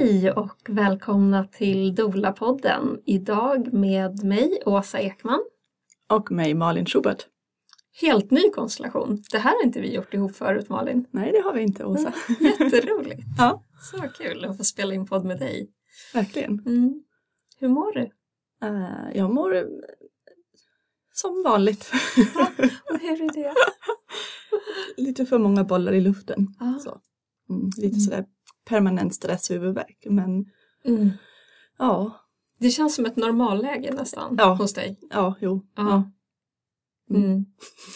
Hej och välkomna till Dola-podden. Idag med mig Åsa Ekman. Och mig Malin Schubert. Helt ny konstellation. Det här har inte vi gjort ihop förut Malin. Nej det har vi inte Åsa. Mm, jätteroligt. ja. Så kul att få spela in podd med dig. Verkligen. Mm. Hur mår du? Uh, jag mår uh, som vanligt. Ja, och hur är det? Lite för många bollar i luften. Ja. Så. Mm, lite sådär permanent stresshuvudvärk men Mm. ja, Det känns som ett normalläge nästan Ja. hos dig. ja, jo. Ja. Mm. Mm.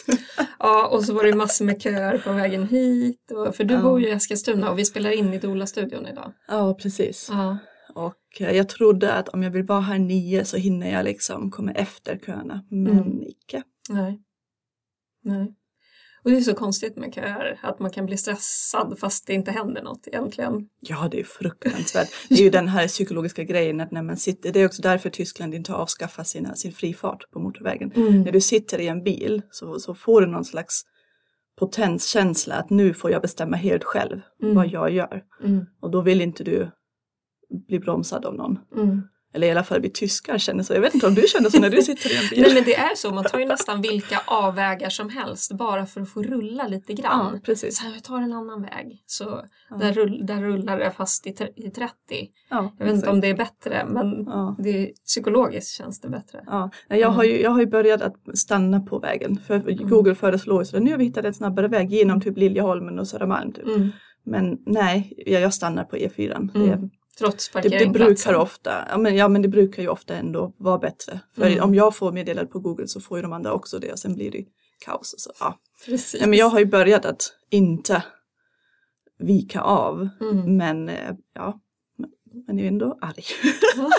ja, och så var det massor med köer på vägen hit. Och, för du Ja. bor ju i Eskilstuna och vi spelar in i Dola-studion idag. Ja, precis. Ja. Och eh, jag trodde att om jag vill vara här nio så hinner jag liksom komma efter köerna. Men Mm. icke. Nej. Nej. Och det är så konstigt med köer, att man kan bli stressad fast det inte händer något egentligen. Ja, det är fruktansvärt. Det är ju den här psykologiska grejen att när man sitter, det är också därför Tyskland inte avskaffar sina, sin frifart på motorvägen. När du sitter i en bil så, så får du någon slags potenskänsla att nu får jag bestämma helt själv Mm. vad jag gör. Mm. Och då vill inte du bli bromsad av någon. Mm. Eller i alla fall vi tyskar känner så. Jag vet inte om du känner så när du sitter i en bil. Nej men det är så, man tar ju nästan vilka avvägar som helst bara för att få rulla lite ja, grann. precis. Så här, jag tar en annan väg. Så Ja. där, rull, där rullar det fast i, i 30. Ja, Jag vet inte om det är bättre men Ja. det, psykologiskt känns det bättre. Ja, Nej, jag, har ju, jag har ju börjat att stanna på vägen. För Mm. Google föreslår ju så nu har vi hittat en snabbare väg genom typ Liljeholmen och Södermalm. Typ. Mm. Men nej, jag, jag stannar på E4. Mm. Det, Trots det, det brukar ofta, ja men, ja men det brukar ju ofta ändå vara bättre. För Mm. om jag får meddelande på Google så får ju de andra också det och sen blir det kaos. Så, ja. Precis. Nej, men jag har ju börjat att inte vika av. Mm. Men eh, ja, men jag är ändå arg.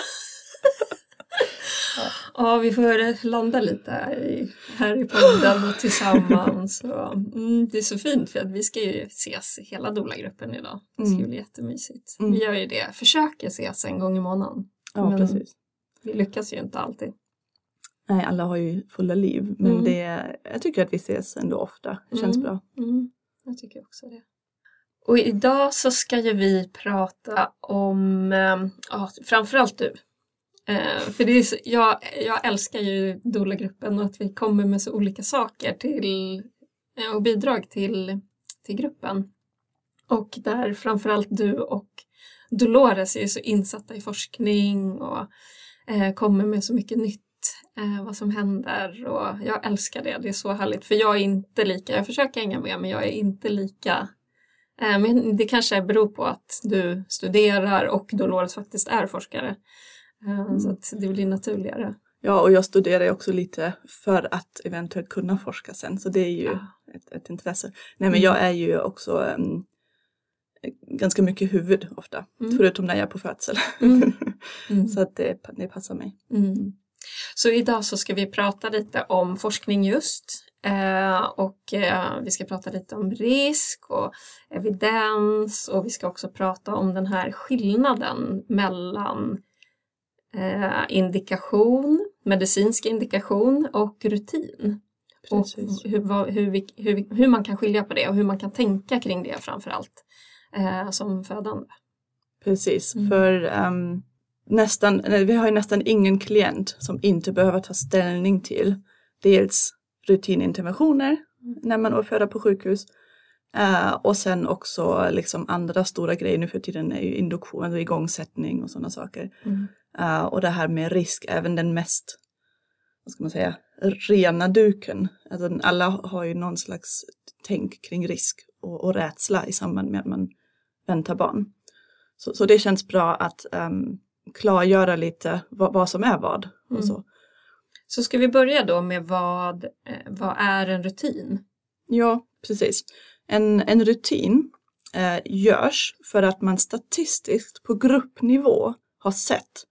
Ja, vi får landa lite här i, podden och tillsammans. Och, mm, det är så fint för att vi ska ju ses hela Dola-gruppen idag. Det ska Mm. bli jättemysigt. Mm. Vi gör ju det, försöker ses en gång i månaden. Ja, Men- precis. Vi lyckas ju inte alltid. Nej, alla har ju fulla liv. Men Mm. det, jag tycker att vi ses ändå ofta. Det känns Mm. bra. Mm, jag tycker också det. Och idag så ska ju vi prata om, eh, ja, framförallt du. Eh, för det är så, jag, jag älskar ju Dola-gruppen och att vi kommer med så olika saker till, eh, och bidrag till, till gruppen. Och där framförallt du och Dolores är så insatta i forskning och eh, kommer med så mycket nytt eh, vad som händer och jag älskar det, det är så härligt för jag är inte lika, jag försöker hänga med men jag är inte lika eh, men det kanske beror på att du studerar och Dolores faktiskt är forskare. Eh, Så att det blir naturligare. Ja, och jag studerar också lite för att eventuellt kunna forska sen. Så det är ju Ja. ett, ett intresse. Nej, men Mm. jag är ju också em, ganska mycket huvud ofta. Mm. Förutom när jag är på födsel. Mm. Mm. så att det, det passar mig. Mm. Så idag så ska vi prata lite om forskning just eh, och eh, vi ska prata lite om risk och evidens och vi ska också prata om den här skillnaden mellan indikation, medicinsk indikation och rutin. Precis. Och hur, vad, hur, vi, hur, vi, hur man kan skilja på det och hur man kan tänka kring det framför allt eh, som födande. Precis, Mm. för ehm, nästan, vi har ju nästan ingen klient som inte behöver ta ställning till dels rutininterventioner när man född på sjukhus eh, och sen också liksom andra stora grejer nu för tiden är ju induktion, alltså igångsättning och sådana saker. Mm. Eh, och det här med risk, även den mest, vad ska man säga, rena duken. Alltså, alla har ju någon slags tänk kring risk och, och rädsla i samband med att man väntar barn. Så, så det känns bra att um, klargöra lite vad, vad som är vad. Mm. Och så. Så ska vi börja då med vad, eh, vad är en rutin? Ja, precis. En, en rutin eh, görs för att man statistiskt på gruppnivå har sett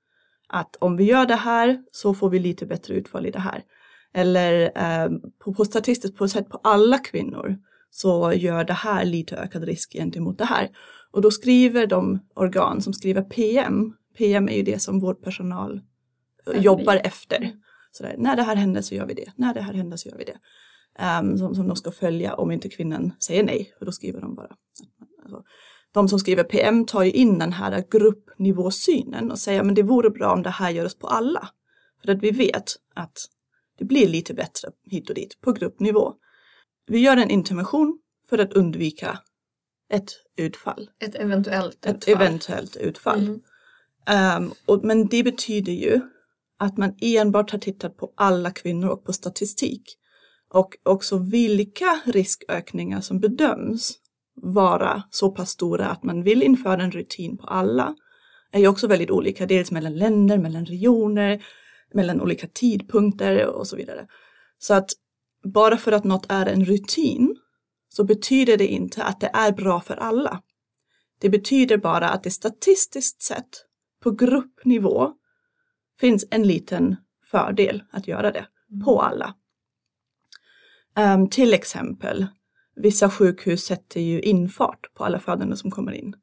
att om vi gör det här så får vi lite bättre utfall i det här. Eller eh, på, på statistiskt på sätt på alla kvinnor så gör det här lite ökad risk gentemot det här. Och då skriver de organ som skriver PM, PM är ju det som vårdpersonal jobbar efter. Sådär, när det här händer så gör vi det, när det här händer så gör vi det. Ehm, som, som de ska följa om inte kvinnan säger nej, för då skriver de bara. Alltså, de som skriver PM tar ju in den här gruppnivåsynen och säger men det vore bra om det här görs på alla. För att vi vet att det blir lite bättre hit och dit på gruppnivå. Vi gör en intervention för att undvika ett utfall. Ett eventuellt Ett utfall. eventuellt utfall. Mm. Ehm, och, men det betyder ju att man enbart har tittat på alla kvinnor och på statistik. Och också vilka riskökningar som bedöms vara så pass stora att man vill införa en rutin på alla är ju också väldigt olika, dels mellan länder, mellan regioner, mellan olika tidpunkter och så vidare. Så att bara för att något är en rutin så betyder det inte att det är bra för alla. Det betyder bara att det statistiskt sett på gruppnivå finns en liten fördel att göra det på alla. Um, till exempel, vissa sjukhus sätter ju infart på alla födande som kommer in.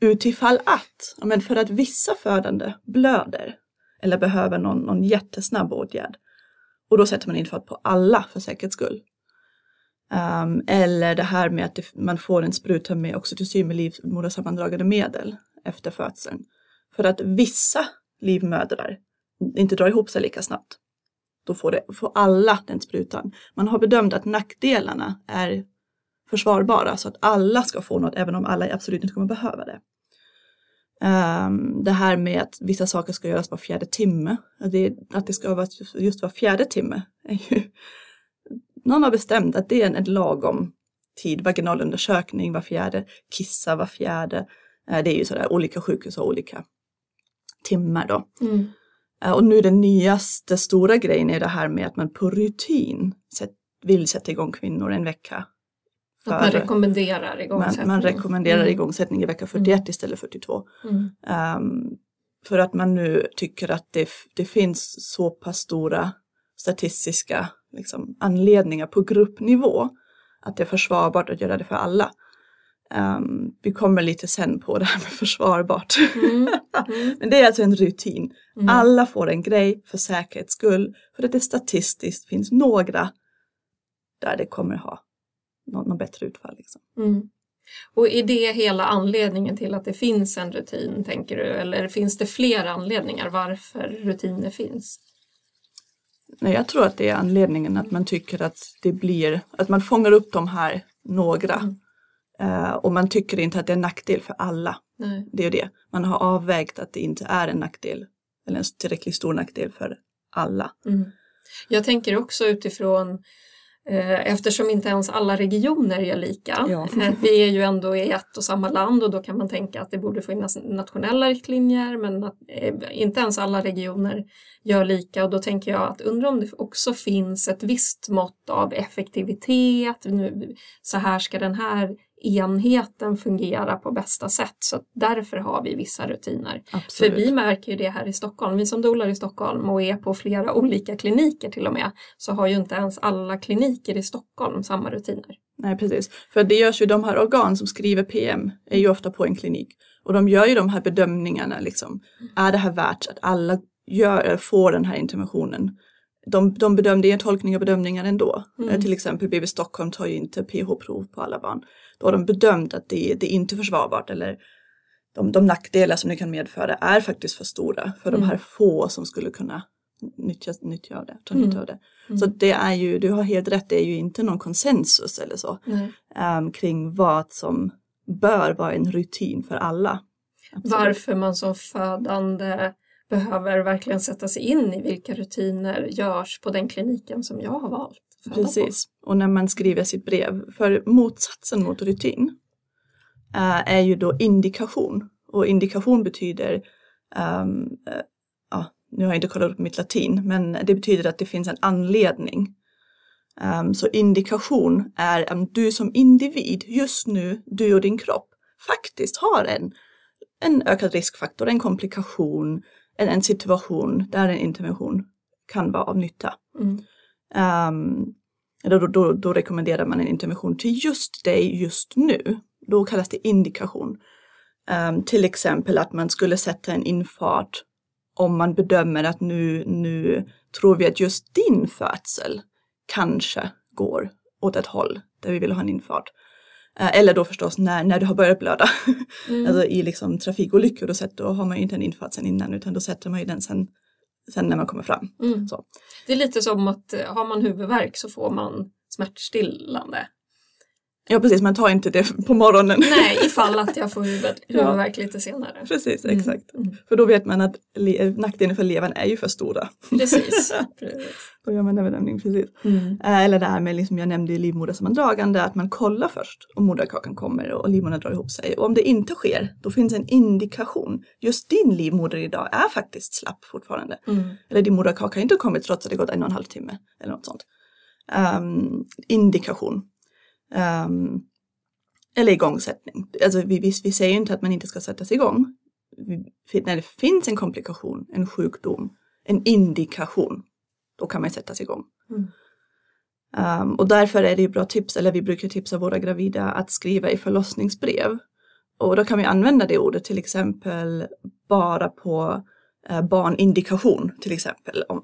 Utifall att, men för att vissa födande blöder eller behöver någon, någon jättesnabb åtgärd. Och då sätter man infart på alla för säkerhets skull. Um, eller det här med att det, man får en spruta med oxytocin med livmodersammandragande medel efter födseln. För att vissa livmödrar inte drar ihop sig lika snabbt. Då får, det, får alla den sprutan. Man har bedömt att nackdelarna är försvarbara så att alla ska få något även om alla absolut inte kommer behöva det. Um, det här med att vissa saker ska göras var fjärde timme, att det, att det ska vara just, just var fjärde timme är ju någon har bestämt att det är en, en lagom tid, vaginalundersökning var fjärde, kissa var fjärde. Eh, det är ju sådär, olika sjukhus har olika timmar då. Mm. Eh, Och nu den nyaste stora grejen är det här med att man på rutin vill sätta igång kvinnor en vecka. Att man rekommenderar man, igångsättning. man rekommenderar Mm. igångsättning i vecka 41 istället för 42. Mm. Ehm, för att man nu tycker att det, det finns så pass stora statistiska liksom, anledningar på gruppnivå att det är försvarbart att göra det för alla. Ehm, vi kommer lite sen på det här med försvarbart. Mm. Mm. Men det är alltså en rutin. Mm. Alla får en grej för säkerhets skull. För att det statistiskt finns några där det kommer ha något, bättre utfall. Liksom. Mm. Och är det hela anledningen till att det finns en rutin, tänker du? Eller finns det fler anledningar varför rutiner finns? Nej, jag tror att det är anledningen att man tycker att det blir, att man fångar upp de här några. Mm. Eh, och man tycker inte att det är en nackdel för alla. Nej. Det är det. Man har avvägt att det inte är en nackdel. Eller en tillräckligt stor nackdel för alla. Mm. Jag tänker också utifrån eh, Eftersom inte ens alla regioner är lika. Ja. Eh, Vi är ju ändå i ett och samma land och då kan man tänka att det borde finnas nationella riktlinjer men att eh, inte ens alla regioner gör lika och då tänker jag att undrar om det också finns ett visst mått av effektivitet. Nu, så här ska den här enheten fungera på bästa sätt så därför har vi vissa rutiner. För Absolut. vi märker ju det här i Stockholm, vi som dolar i Stockholm och är på flera olika kliniker till och med, så har ju inte ens alla kliniker i Stockholm samma rutiner. Nej, precis. För det görs ju de här organ som skriver PM är ju ofta på en klinik. Och de gör ju de här bedömningarna liksom. Är det här värt att alla gör, får den här interventionen? De, de bedömde ju tolkning och bedömningar ändå. Mm. Eh, Till exempel BB Stockholm tar ju inte PH-prov på alla barn. Då har de bedömt att det, det är inte försvarbart eller de, de nackdelar som det kan medföra är faktiskt för stora för de Mm. här få som skulle kunna nyttja, nyttja av det, ta Mm. nytta av det. Mm. Så det är ju, du har helt rätt, det är ju inte någon konsensus eller så um, kring vad som bör vara en rutin för alla. Absolut. Varför man som födande behöver verkligen sätta sig in i vilka rutiner görs på den kliniken som jag har valt. Precis, och när man skriver sitt brev, för motsatsen mot rutin eh, är ju då indikation. Och indikation betyder, eh, ja, nu har jag inte kollat upp mitt latin, men det betyder att det finns en anledning. Ehm, så indikation är om du som individ just nu, du och din kropp, faktiskt har en, en ökad riskfaktor, en komplikation, en, en situation där en intervention kan vara av nytta. Mm. Ehm, då, då, då rekommenderar man en intervention till just dig just nu. Då kallas det indikation. Ehm, till exempel att man skulle sätta en infart om man bedömer att nu, nu tror vi att just din födsel kanske går åt ett håll där vi vill ha en infart. Eh, Eller då förstås när, när du har börjat blöda. Mm. Alltså i liksom trafikolyckor då, sätter, då har man ju inte en infart sen innan utan då sätter man ju den sen, sen när man kommer fram. Mm. Så. Det är lite som att eh, har man huvudvärk så får man smärtstillande. Ja precis, man tar inte det på morgonen. Nej, ifall att jag får huvud, Ja. huvudvärk lite senare. precis, Mm, exakt. mm. För då vet man att le- nackdelen för levern är ju för stora. Precis. Precis. Då gör man en bedömning, precis. Mm. Eh, Eller det här med, liksom, jag nämnde ju livmodersammandragande, att man kollar först om moderkakan kommer och livmodern drar ihop sig. Och om det inte sker, då finns en indikation. Just din livmoder idag är faktiskt slapp fortfarande. Mm. Eller din moderkaka har inte kommit trots att det gått en och en halv timme. Eller något sånt. Ehm, indikation. Ehm, eller igångsättning. Alltså vi, vi, vi säger inte att man inte ska sättas igång. Vi, när det finns en komplikation, en sjukdom, en indikation, då kan man sättas igång. Mm. Ehm, och därför är det ju bra tips, eller vi brukar tipsa våra gravida att skriva i förlossningsbrev. Och då kan vi använda det ordet till exempel bara på eh, barnindikation till exempel. Om,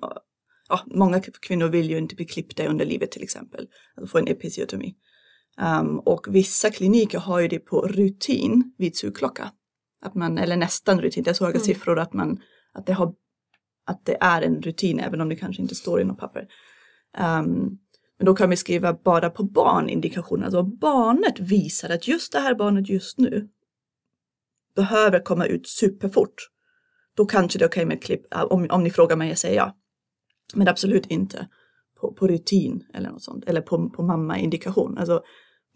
ja, många kvinnor vill ju inte bli klippta under livet till exempel, alltså få en episiotomi. Ehm, och vissa kliniker har ju det på rutin vid sugklocka. Att man, eller nästan rutin, det är så höga Mm. siffror att, man, att, det har, att det är en rutin även om det kanske inte står i något papper. Ehm, men då kan vi skriva bara på barnindikationen, alltså om barnet visar att just det här barnet just nu behöver komma ut superfort. Då kanske det är okej med ett klipp, äh, om, om ni frågar mig, jag säger ja. Men absolut inte på, på rutin eller något sånt, eller på, på mamma-indikation. Alltså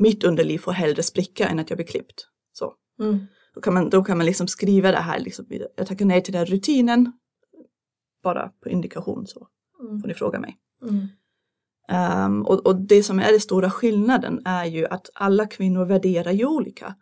mitt underliv får hellre spricka än att jag blir klippt. Så. Mm. Då kan man, då kan man liksom skriva det här, liksom, jag tackar nej till den här rutinen, bara på indikation så Mm. får ni fråga mig. Mm. Ehm, och, och det som är den stora skillnaden är ju att alla kvinnor värderar ju olika.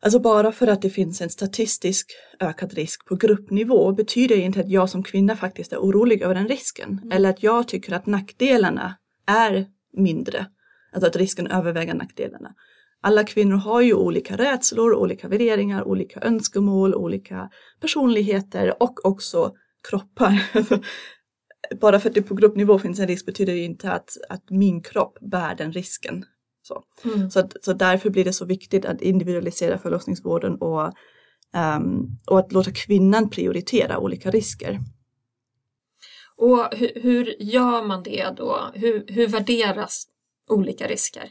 Alltså bara för att det finns en statistisk ökad risk på gruppnivå betyder inte att jag som kvinna faktiskt är orolig över den risken. Mm. Eller att jag tycker att nackdelarna är mindre. Alltså att risken överväger nackdelarna. Alla kvinnor har ju olika rädslor, olika värderingar, olika önskemål, olika personligheter och också kroppar. Bara för att det på gruppnivå finns en risk betyder det inte att, att min kropp bär den risken. Så, Mm. så, att, så därför blir det så viktigt att individualisera förlossningsvården och, ehm, och att låta kvinnan prioritera olika risker. Och hur, hur gör man det då? Hur, hur värderas olika risker?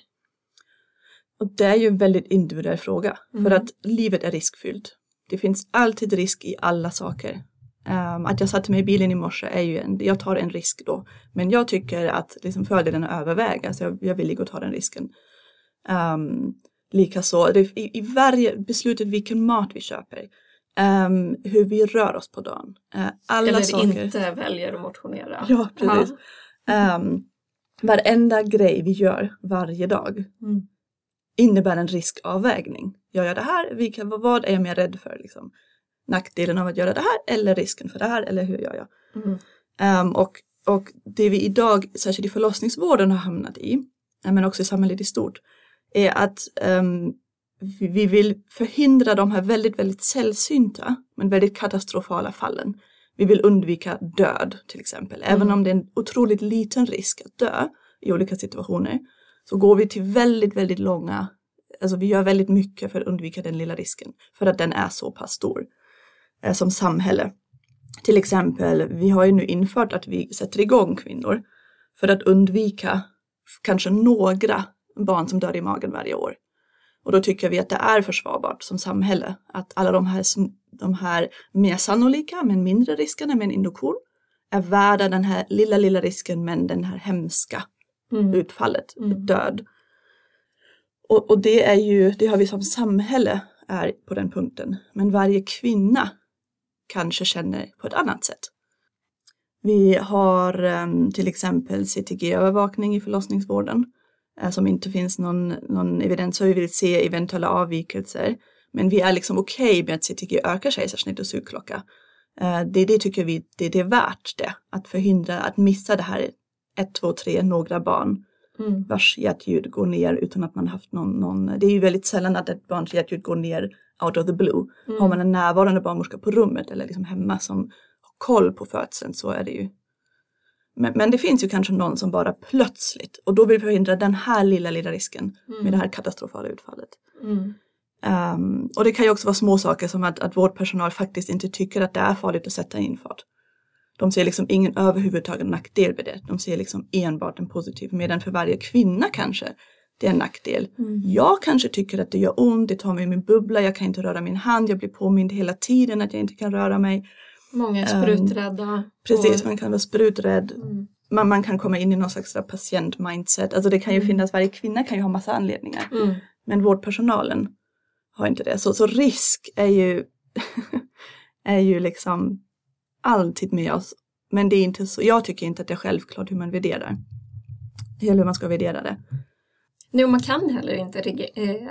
Och det är ju en väldigt individuell fråga. Mm. För att livet är riskfyllt. Det finns alltid risk i alla saker. Ehm, att jag satte mig i bilen i morse är ju en, jag tar en risk då. Men jag tycker att liksom fördelarna överväger, så jag, jag vill gå ta den risken. Um, Likaså i, i varje beslutet vilken mat vi köper, ehm, hur vi rör oss på dagen. eh, alla Eller saker. inte väljer att motionera. Ja, precis. Um, varenda grej vi gör varje dag Mm. innebär en riskavvägning. Jag gör det här, vilka, vad- vad är jag mer rädd för? Liksom? Nackdelen av att göra det här eller risken för det här eller hur gör jag? Mm. Ehm, och, och det vi idag, särskilt i förlossningsvården, har hamnat i, men också i samhället i stort, är att vi, vi vill förhindra de här väldigt, väldigt sällsynta men väldigt katastrofala fallen. Vi vill undvika död till exempel. Även Mm. om det är en otroligt liten risk att dö i olika situationer så går vi till väldigt, väldigt långa, alltså vi gör väldigt mycket för att undvika den lilla risken för att den är så pass stor eh, som samhälle. Till exempel, vi har ju nu infört att vi sätter igång kvinnor för att undvika kanske några barn som dör i magen varje år. Och då tycker vi att det är försvarbart som samhälle att alla de här, de här mer sannolika men mindre riskerna med en induktion är värda den här lilla, lilla risken men den här hemska Mm. utfallet, Mm. död. Och, och det är ju, det har vi som samhälle är på den punkten. Men varje kvinna kanske känner på ett annat sätt. Vi har em, till exempel CTG-övervakning i förlossningsvården eh, som inte finns någon, någon evidens för. Vi vill se eventuella avvikelser. Men vi är liksom okej med att CTG ökar kejsarsnitt och sugklocka. Eh, det, det tycker vi det, det är värt det. Att förhindra att missa det här ett, två, tre, några barn Mm. vars hjärtljud går ner utan att man haft någon, någon det är ju väldigt sällan att ett barns hjärtljud går ner out of the blue. Mm. Har man en närvarande barnmorska på rummet eller liksom hemma som har koll på födseln så är det ju Men, men det finns ju kanske någon som bara plötsligt, och då vill vi förhindra den här lilla, lilla risken Mm. med det här katastrofala utfallet. Mm. Ehm, och det kan ju också vara små saker som att, att vårdpersonal faktiskt inte tycker att det är farligt att sätta in fart. De ser liksom ingen överhuvudtaget nackdel med det. De ser liksom enbart en positiv. Medan för varje kvinna kanske det är en nackdel. Mm. Jag kanske tycker att det gör ont, det tar mig i min bubbla, jag kan inte röra min hand, jag blir påmind hela tiden att jag inte kan röra mig. Många är spruträdda. Precis, och- man kan vara spruträdd. Mm. Man, man kan komma in i någon slags patient-mindset. Alltså det kan ju Mm. finnas, varje kvinna kan ju ha massa anledningar. Mm. Men vårdpersonalen har inte det. Så, så risk är ju, är ju liksom alltid med oss. Men det är inte så, jag tycker inte att det är självklart hur man värderar. Eller hur man ska värdera det. Och man kan heller inte eh,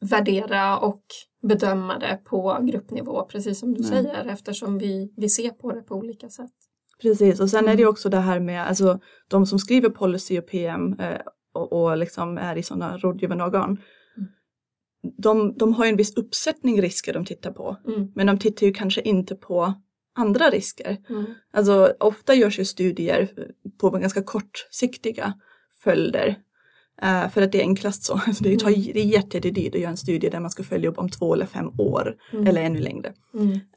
värdera och bedöma det på gruppnivå, precis som du Nej. säger, eftersom vi, vi ser på det på olika sätt. Precis, och sen är det Mm. också det här med alltså, de som skriver policy och PM eh, och, och liksom är i sådana rådgivande organ. De, de har en viss uppsättning risker de tittar på. Mm. Men de tittar ju kanske inte på andra risker. Mm. Alltså ofta görs ju studier på ganska kortsiktiga följder. Eh, för att det är enklast så. Alltså det, tar, Mm. det är jätte- jättedyrt att göra en studie där man ska följa upp om två eller fem år. Mm. Eller ännu längre.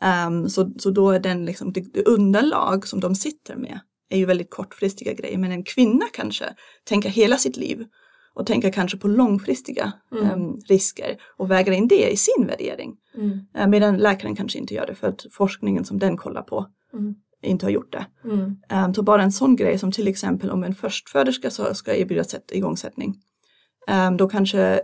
Ehm, så, så då är den liksom, det, det underlag som de sitter med är ju väldigt kortfristiga grejer. Men en kvinna kanske tänker hela sitt liv och tänker kanske på långfristiga Mm. ehm, risker och väger in det i sin värdering. Mm. Eh, medan läkaren kanske inte gör det för att forskningen som den kollar på Mm. inte har gjort det. Mm. Um, så bara en sån grej som till exempel om en förstföderska så ska erbjuda sätt, igångsättning. Um, då kanske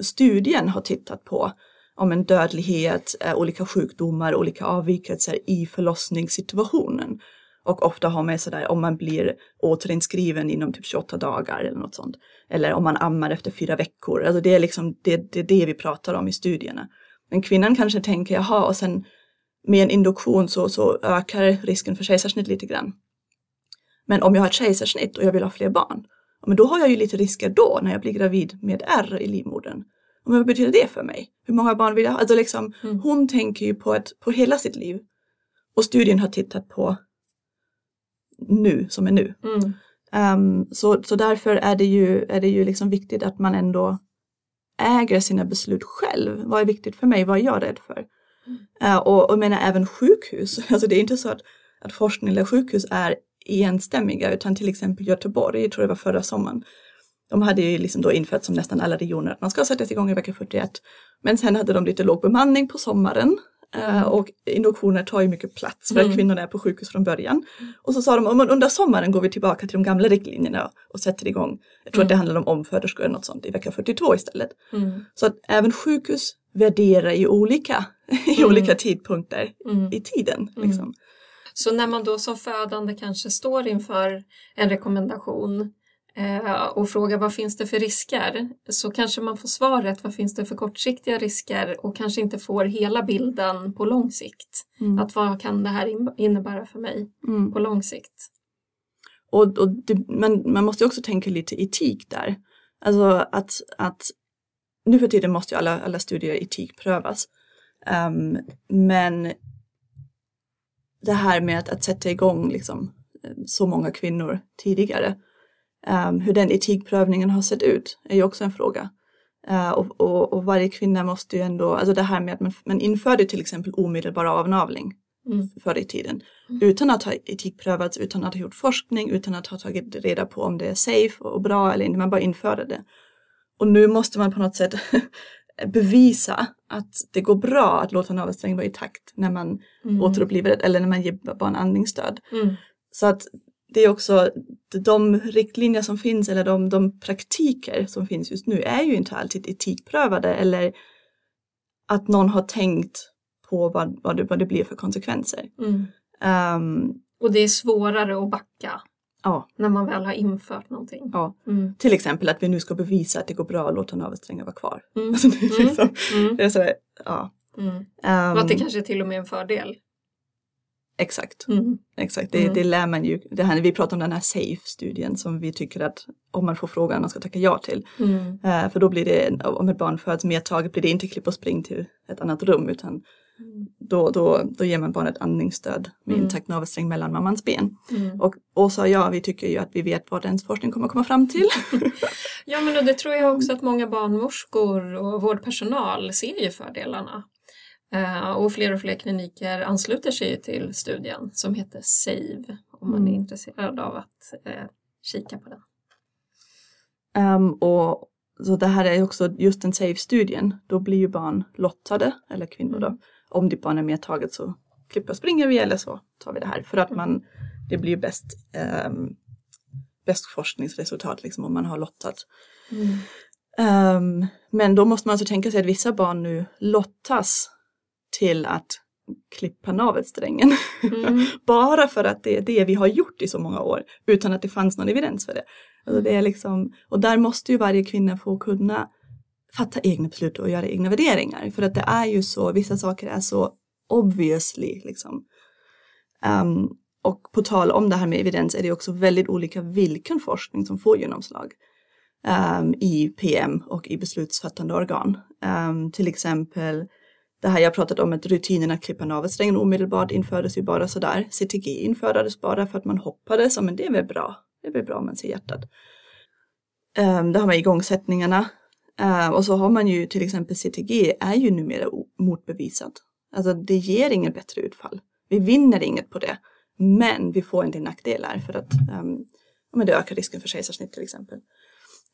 studien har tittat på om en dödlighet, eh, olika sjukdomar, olika avvikelser i förlossningssituationen. Och ofta har med sådär om man blir återinskriven inom typ 28 dagar eller något sånt. Eller om man ammar efter fyra veckor. Alltså det är liksom det, det, är det vi pratar om i studierna. Men kvinnan kanske tänker, jaha, och sen med en induktion så, så ökar risken för kejsarsnitt lite grann. Men om jag har ett kejsarsnitt och jag vill ha fler barn, men då har jag ju lite risker då när jag blir gravid med ärr i livmodern. Men vad betyder det för mig? Hur många barn vill jag ha? Alltså liksom, Mm. Hon tänker ju på, ett, på hela sitt liv. Och studien har tittat på nu, som är nu. Mm. Ehm, så, så därför är det ju, är det ju liksom viktigt att man ändå äger sina beslut själv. Vad är viktigt för mig? Vad är jag rädd för? Eh, och, och jag menar även sjukhus. Alltså det är inte så att, att forskning eller sjukhus är enstämmiga utan till exempel Göteborg, jag tror det var förra sommaren. De hade ju liksom då infört som nästan alla regioner att man ska sättas igång i vecka 41. Men sen hade de lite låg bemanning på sommaren. Eh, Mm. Och induktioner tar ju mycket plats för att Mm. kvinnorna är på sjukhus från början. Och så sa de, "Ja, men under sommaren går vi tillbaka till de gamla riktlinjerna och sätter igång. Jag tror att det Mm. handlar om omföderskor eller något sånt i vecka 42 istället. Mm. Så att även sjukhus värderar i olika, i Mm. olika tidpunkter Mm. i tiden. Mm. Liksom. Så när man då som födande kanske står inför en rekommendation och frågar vad finns det för risker så kanske man får svaret vad finns det för kortsiktiga risker och kanske inte får hela bilden på lång sikt. Mm. Att vad kan det här in- innebära för mig Mm. på lång sikt? Och, och det, men man måste ju också tänka lite etik där. Alltså att, att nu för tiden måste ju alla, alla studier etikprövas. Um, men det här med att, att sätta igång liksom, eh, så många kvinnor tidigare. Um, hur den etikprövningen har sett ut är ju också en fråga. Uh, och, och, och varje kvinna måste ju ändå, alltså det här med att man, man införde till exempel omedelbar avnavling Mm. förr i tiden. Mm. Utan att ha etikprövats, utan att ha gjort forskning, utan att ha tagit reda på om det är safe och bra eller inte. Man bara införde det. Och nu måste man på något sätt bevisa att det går bra att låta navelsträngen vara i takt när man Mm. återupplivar det eller när man ger barn andningsstöd. Mm. Så att det är också de riktlinjer som finns eller de, de praktiker som finns just nu är ju inte alltid etikprövade eller att någon har tänkt på vad, vad, det, vad det blir för konsekvenser. Mm. Ehm, Och det är svårare att backa ja, när man väl har infört någonting. ja, Mm. till exempel att vi nu ska bevisa att det går bra att låta navelsträngar vara kvar. Mm. Alltså, det, är Mm. liksom, Mm. det är sådär, ja. Ehm, Och att det kanske är till och med en fördel. Exakt, Mm. exakt. Det, Mm. det lär man ju. Det här, vi pratar om den här SAFE-studien som vi tycker att om man får frågan man ska tacka ja till. Mm. Eh, för då blir det, om ett barn föds medtaget blir det inte klipp och spring till ett annat rum utan Mm. Då, då, då ger man barnet andningsstöd med Mm. intakt navelsträng mellan mammans ben. Mm. Och Åsa och jag, vi tycker ju att vi vet vad ens forskning kommer komma fram till. Ja men och det tror jag också att många barnmorskor och vårdpersonal ser ju fördelarna. Eh, och fler och fler kliniker ansluter sig till studien som heter SAVE om man är Mm. intresserad av att eh, kika på den. Ehm, och så det här är också just den SAFE-studien, då blir ju barn lottade, eller kvinnor då. Mm. Om ditt barn är medtaget så klipper och springer vi eller så tar vi det här. För att man, det blir ju bäst, ehm, bäst forskningsresultat liksom om man har lottat. Ehm, men då måste man alltså tänka sig att vissa barn nu lottas till att klippa navelsträngen. Mm. Bara för att det är det vi har gjort i så många år utan att det fanns någon evidens för det. Alltså det är liksom, och där måste ju varje kvinna få kunna fatta egna beslut och göra egna värderingar. För att det är ju så, vissa saker är så obviously liksom. Ehm, och på tal om det här med evidens är det också väldigt olika vilken forskning som får genomslag ehm, i PM och i beslutsfattande organ. Ehm, till exempel det här jag pratat om att rutinen att klippa navelsträngen omedelbart infördes ju bara sådär. CTG infördes bara för att man hoppades, men det är väl bra. Det är väl bra om man ser hjärtat. Ehm, um, det har man igångsättningarna. Uh, och så har man ju till exempel CTG är ju numera motbevisat. Alltså det ger inget bättre utfall. Vi vinner inget på det. Men vi får en del nackdelar för att um, men det ökar risken för kejsarsnitt till exempel.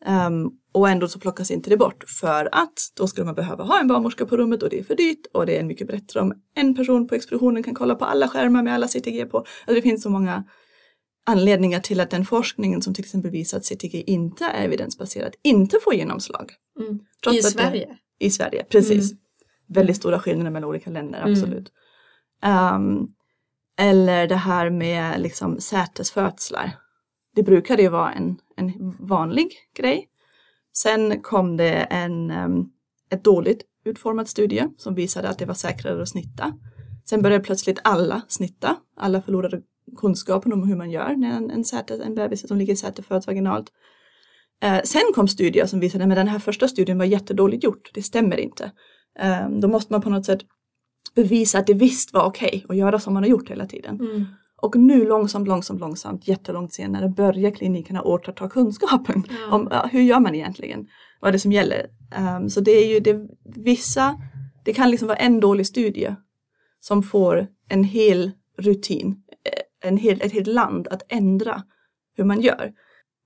Um, och ändå så plockas inte det bort för att då skulle man behöva ha en barnmorska på rummet och det är för dyrt och det är mycket bättre om en person på expeditionen kan kolla på alla skärmar med alla CTG på. Alltså det finns så många anledningar till att den forskningen som till exempel visar att CTG inte är evidensbaserad inte får genomslag. Mm. I att det- Sverige? I Sverige, precis. Väldigt stora skillnader mellan olika länder, Mm. absolut. Ehm, eller det här med liksom sätesfödslar. Det brukade ju vara en, en vanlig grej. Sen kom det en, ehm, ett dåligt utformat studie som visade att det var säkrare att snitta. Sen började plötsligt alla snitta. Alla förlorade kunskapen om hur man gör när en, en, säte, en bebis som ligger i säte föds vaginalt. Eh, sen kom studier som visade att den här första studien var jättedåligt gjort. Det stämmer inte. Eh, då måste man på något sätt bevisa att det visst var okej att göra som man har gjort hela tiden. Mm. Och nu långsamt, långsamt, långsamt, jättelångt senare börjar klinikerna återta kunskapen Ja. om ja, hur gör man egentligen, vad är det som gäller. Ehm, så det är ju det, vissa, det kan liksom vara en dålig studie som får en hel rutin, eh, en hel, ett helt land att ändra hur man gör.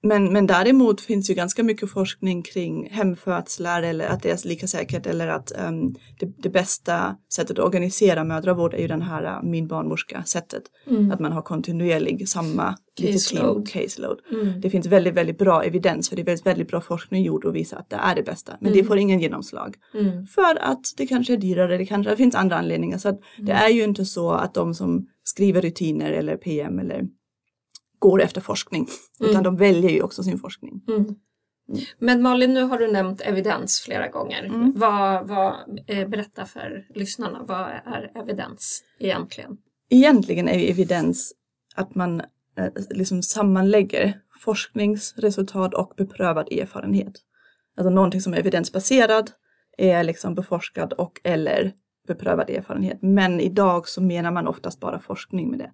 Men, men däremot finns ju ganska mycket forskning kring hemfödslar eller att det är lika säkert eller att ehm, det, det bästa sättet att organisera mödravård är ju den här uh, min barnmorska sättet. Mm. Att man har kontinuerlig samma Caseload. caseload. Mm. Det finns väldigt, väldigt bra evidens för det är väldigt, väldigt bra forskning gjord och visar att det är det bästa. Men Mm. det får ingen genomslag. Mm. För att det kanske är dyrare, det kanske det finns andra anledningar. Så det Mm. är ju inte så att de som skriver rutiner eller PM eller går efter forskning. Mm. Utan de väljer ju också sin forskning. Mm. Men Malin, nu har du nämnt evidens flera gånger. Mm. Vad, vad, eh, berätta för lyssnarna, vad är evidens egentligen? Egentligen är evidens att man eh, liksom sammanlägger forskningsresultat och beprövad erfarenhet. Alltså någonting som är evidensbaserad är liksom beforskad och eller beprövad erfarenhet. Men idag så menar man oftast bara forskning med det.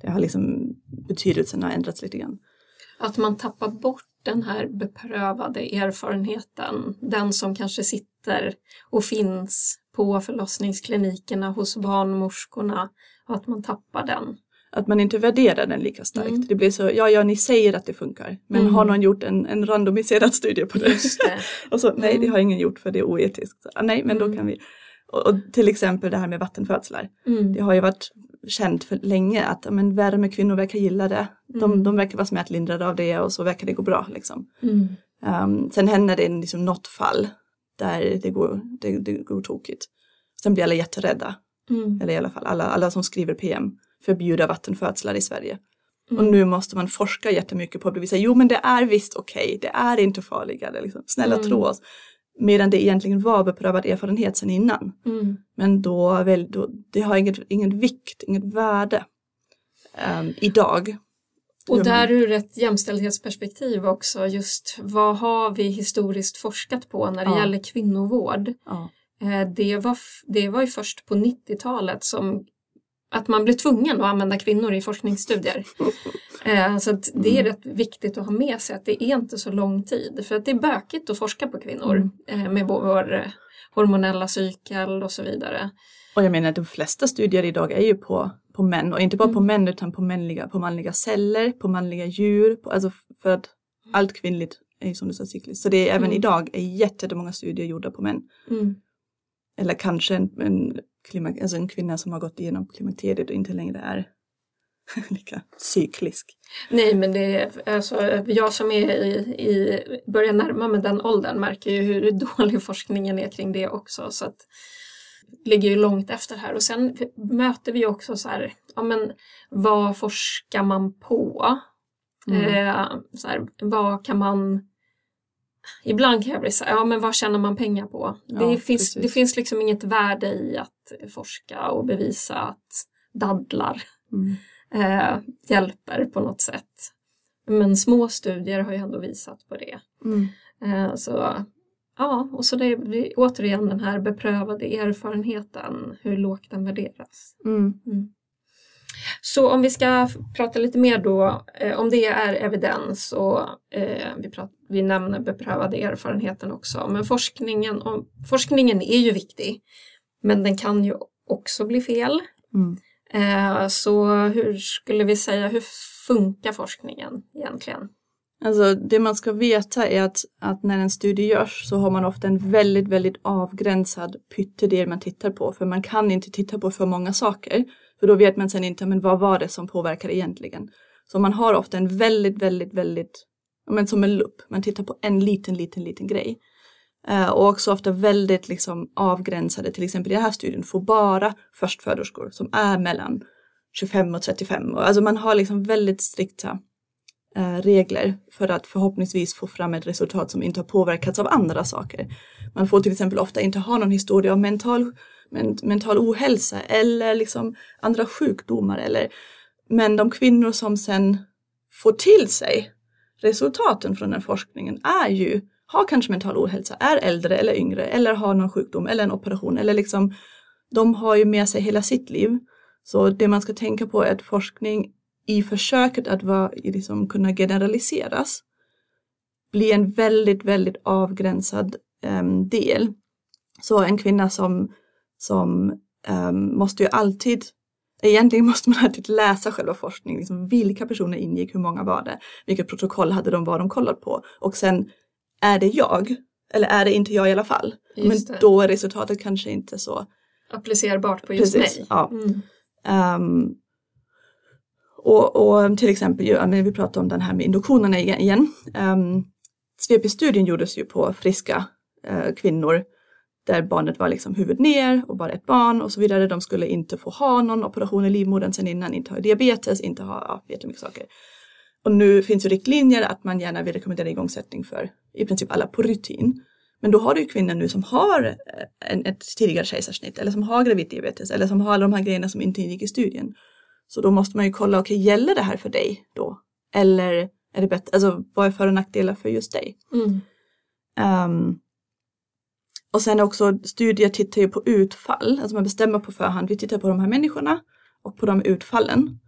Det har liksom betydelsen har ändrats lite grann. Att man tappar bort den här beprövade erfarenheten, den som kanske sitter och finns på förlossningsklinikerna hos barnmorskorna och att man tappar den. Att man inte värderar den lika starkt. Mm. Det blir så, ja, ja, ni säger att det funkar. Men Mm. har någon gjort en, en randomiserad studie på det? Det. Och så, nej, det Mm. har ingen gjort för det är oetiskt. Så, ah, nej, men då Mm. kan vi. Och, och till exempel det här med vattenfödslar. Mm. Det har ju varit känt för länge att men värme kvinnor verkar gilla det. De, Mm. de verkar vara smärtlindrade av det och så verkar det gå bra. Liksom. Mm. Um, sen händer det liksom något fall där det går, det, det går tokigt. Sen blir alla jätterädda. Mm. Eller i alla fall alla, alla som skriver PM förbjuda vattenfödslar i Sverige. Mm. Och nu måste man forska jättemycket på att bevisa, jo men det är visst okej, det är inte farligare, liksom. snälla Mm. tro oss. Medan det egentligen var beprövad erfarenhet sedan innan. Mm. Men då, väl, då det har inget, ingen vikt, inget värde ehm, idag. Och där ur ett jämställdhetsperspektiv också, just vad har vi historiskt forskat på när det Ja. gäller kvinnovård? Ja. eh, det, var, det var ju först på 90-talet som att man blev tvungen att använda kvinnor i forskningsstudier. Eh, så det är mm. rätt viktigt att ha med sig att det är inte så lång tid för att det är bökigt att forska på kvinnor mm. med vår hormonella cykel och så vidare. Och jag menar de flesta studier idag är ju på, på män och inte bara mm. på män utan på, mänliga, på manliga celler, på manliga djur, på, alltså för att allt kvinnligt är ju som du sa cykliskt. Så det är även mm. idag är jättemånga studier gjorda på män. Mm. Eller kanske en, en, klimak, alltså en kvinna som har gått igenom klimakteriet och inte längre är lika cyklisk. Nej men det är alltså, jag som är i, i börjar närma mig den åldern märker ju hur dålig forskningen är kring det också. Så att, ligger ju långt efter här och sen möter vi också så här, ja men vad forskar man på? Mm. Eh, så här, vad kan man Ibland kan jag bli så ja men vad tjänar man pengar på? Ja, det, finns, det finns liksom inget värde i att forska och bevisa att dadlar mm. eh, hjälper på något sätt. Men små studier har ju ändå visat på det. Mm. Eh, så Ja, och så det är återigen den här beprövade erfarenheten, hur lågt den värderas. Mm. Så om vi ska prata lite mer då, eh, om det är evidens och eh, vi, pratar, vi nämner beprövade erfarenheten också, men forskningen, om, forskningen är ju viktig, men den kan ju också bli fel. Mm. Eh, så hur skulle vi säga, hur funkar forskningen egentligen? Alltså det man ska veta är att, att när en studie görs så har man ofta en väldigt, väldigt avgränsad pyttedel man tittar på. För man kan inte titta på för många saker. För då vet man sen inte, men vad var det som påverkade egentligen? Så man har ofta en väldigt, väldigt, väldigt, men som en lupp. Man tittar på en liten, liten, liten grej. Eh, och också ofta väldigt liksom avgränsade, till exempel i den här studien får bara förstföderskor som är mellan 25 och 35. Alltså man har liksom väldigt strikta Eh, regler för att förhoppningsvis få fram ett resultat som inte har påverkats av andra saker. Man får till exempel ofta inte ha någon historia av mental, mental ohälsa eller liksom andra sjukdomar. Eller, men de kvinnor som sen får till sig resultaten från den forskningen är ju, har kanske mental ohälsa, är äldre eller yngre eller har någon sjukdom eller en operation eller liksom de har ju med sig hela sitt liv. Så det man ska tänka på är att forskning i försöket att vara, liksom, kunna generaliseras blir en väldigt, väldigt avgränsad um, del. Så en kvinna som, som um, måste ju alltid Egentligen måste man alltid läsa själva forskningen, liksom vilka personer ingick, hur många var det, vilket protokoll hade de, vad de kollat på och sen är det jag eller är det inte jag i alla fall? Just Men det. då är resultatet kanske inte så applicerbart på just Precis, mig. Ja. Mm. Um, och, och till exempel, vi pratar om den här med induktionerna igen. Um, ehm, SVP-studien gjordes ju på friska uh, kvinnor där barnet var liksom huvud ner och bara ett barn och så vidare. De skulle inte få ha någon operation i livmodern sen innan, inte ha diabetes, inte ha ja, jättemycket saker. Och nu finns ju riktlinjer att man gärna vill rekommendera igångsättning för i princip alla på rutin. Men då har du ju kvinnor nu som har eh, en, ett tidigare kejsarsnitt eller som har graviddiabetes eller som har alla de här grejerna som inte ingick i studien. Så då måste man ju kolla, okej okay, gäller det här för dig då? Eller är det bättre, alltså vad är för och nackdelar för just dig? Mm. Um, och sen också studier tittar ju på utfall, alltså man bestämmer på förhand, vi tittar på de här människorna och på de utfallen.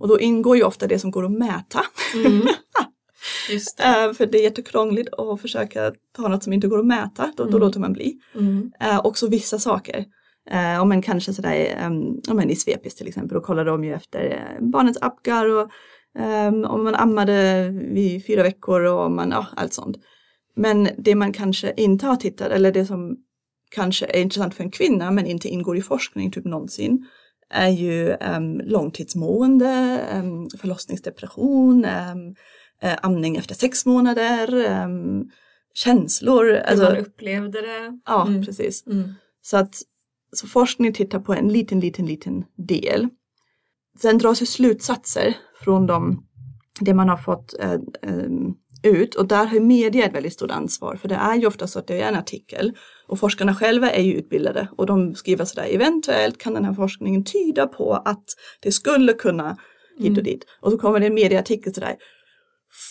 Och då ingår ju ofta det som går att mäta. Mm. Det. Uh, för det är jättekrångligt att försöka ta något som inte går att mäta, då, mm. då låter man bli. Mm. Uh, också vissa saker. Eh, men kanske sådär, um, men i svepis till exempel, då kollar de ju efter eh, barnets apgar och um, om man ammade vid fyra veckor och man, ja, allt sånt. Men det man kanske inte har tittat, eller det som kanske är intressant för en kvinna men inte ingår i forskning typ någonsin, är ju um, långtidsmående, um, förlossningsdepression, um, uh, amning efter sex månader, um, känslor. Hur alltså, man upplevde det. Ja, mm. precis. Mm. Så att så forskning tittar på en liten, liten, liten del. Sen dras ju slutsatser från de, det man har fått eh, eh, ut och där har media ett väldigt stort ansvar för det är ju ofta så att det är en artikel och forskarna själva är ju utbildade och de skriver sådär eventuellt kan den här forskningen tyda på att det skulle kunna hit och mm. dit och så kommer det en medieartikel sådär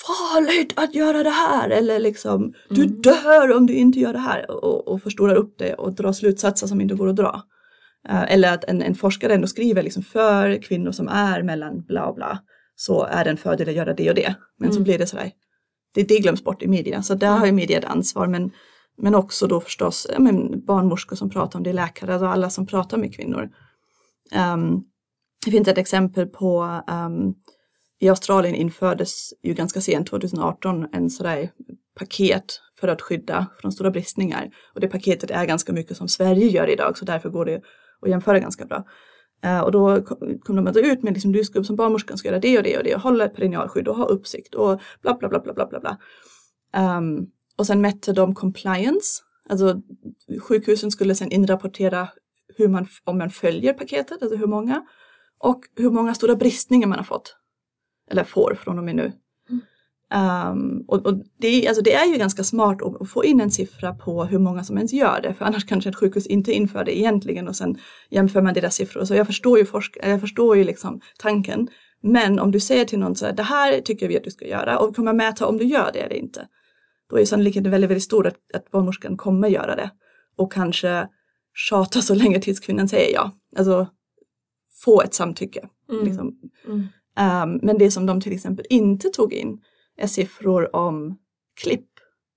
farligt att göra det här eller liksom du Mm. dör om du inte gör det här och, och förstorar upp det och drar slutsatser som inte går att dra. Eh, eller att en, en forskare ändå skriver liksom för kvinnor som är mellan bla bla så är det en fördel att göra det och det. Men så Mm. blir det sådär, det, det glöms bort i media så där har ju media ett ansvar men, men också då förstås men barnmorskor som pratar om det, läkare och alla som pratar med kvinnor. Ehm, det finns ett exempel på ehm, i Australien infördes ju ganska sent 2018 en sådär paket för att skydda från stora bristningar. Och det paketet är ganska mycket som Sverige gör idag så därför går det att jämföra ganska bra. Eh, och då kom de ut med liksom, du ska som barnmorskan ska göra det och det och det och hålla ett perinealskydd och ha uppsikt och bla bla bla bla bla bla. bla. Um, och sen mätte de compliance, alltså sjukhusen skulle sen inrapportera hur man, om man följer paketet, alltså hur många och hur många stora bristningar man har fått. Eller får från och med nu. Um, och och det, är- alltså det är ju ganska smart att, att få in en siffra på hur många som ens gör det. För annars kanske ett sjukhus inte inför det egentligen och sen jämför man deras siffror. Så jag förstår ju, forsk- jag förstår ju liksom tanken. Men om du säger till någon så här, det här tycker vi att du ska göra och vi kommer mäta om du gör det eller inte. Då är sannolikheten väldigt, väldigt stor att, att barnmorskan kommer göra det. Och kanske tjata så länge tills kvinnan säger ja. Alltså få ett samtycke. Mm. Liksom. Mm. Um, men det som de till exempel inte tog in är siffror om klipp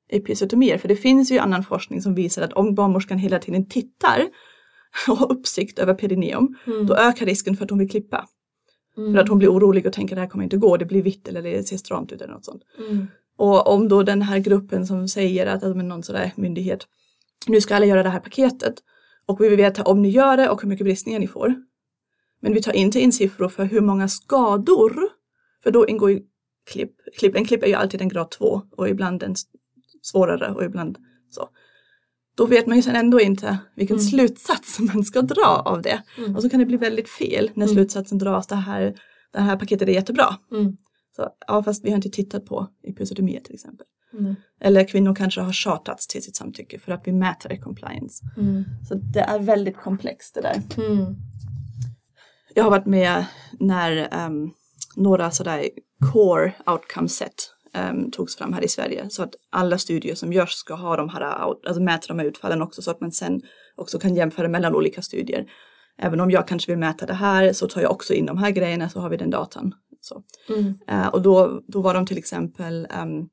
episotomier. För det finns ju annan forskning som visar att om barnmorskan hela tiden tittar och har uppsikt över perineum, Mm. då ökar risken för att hon vill klippa. Mm. För att hon blir orolig och tänker det här kommer inte gå, det blir vitt eller det ser stramt ut eller något sånt. Mm. Och om då den här gruppen som säger att, alltså någon sådär myndighet, nu ska alla göra det här paketet och vi vill veta om ni gör det och hur mycket bristningar ni får. Men vi tar inte in siffror för hur många skador, för då ingår ju klipp. klipp en klipp är ju alltid en grad 2 och ibland en svårare och ibland så. Då vet man ju sen ändå inte vilken Mm. slutsats man ska dra av det. Mm. Och så kan det bli väldigt fel när Mm. slutsatsen dras, det här, det här paketet är jättebra. Mm. Så, ja, fast vi har inte tittat på episotomier till exempel. Mm. Eller kvinnor kanske har tjatats till sitt samtycke för att vi mäter i compliance. Mm. Så det är väldigt komplext det där. Mm. Jag har varit med när ehm, några sådär core outcome set ehm, togs fram här i Sverige. Så att alla studier som görs ska ha de här, out- alltså mäta de här utfallen också så att man sen också kan jämföra mellan olika studier. Även om jag kanske vill mäta det här så tar jag också in de här grejerna så har vi den datan. Så. Mm. Eh, och då, då var de till exempel, ehm,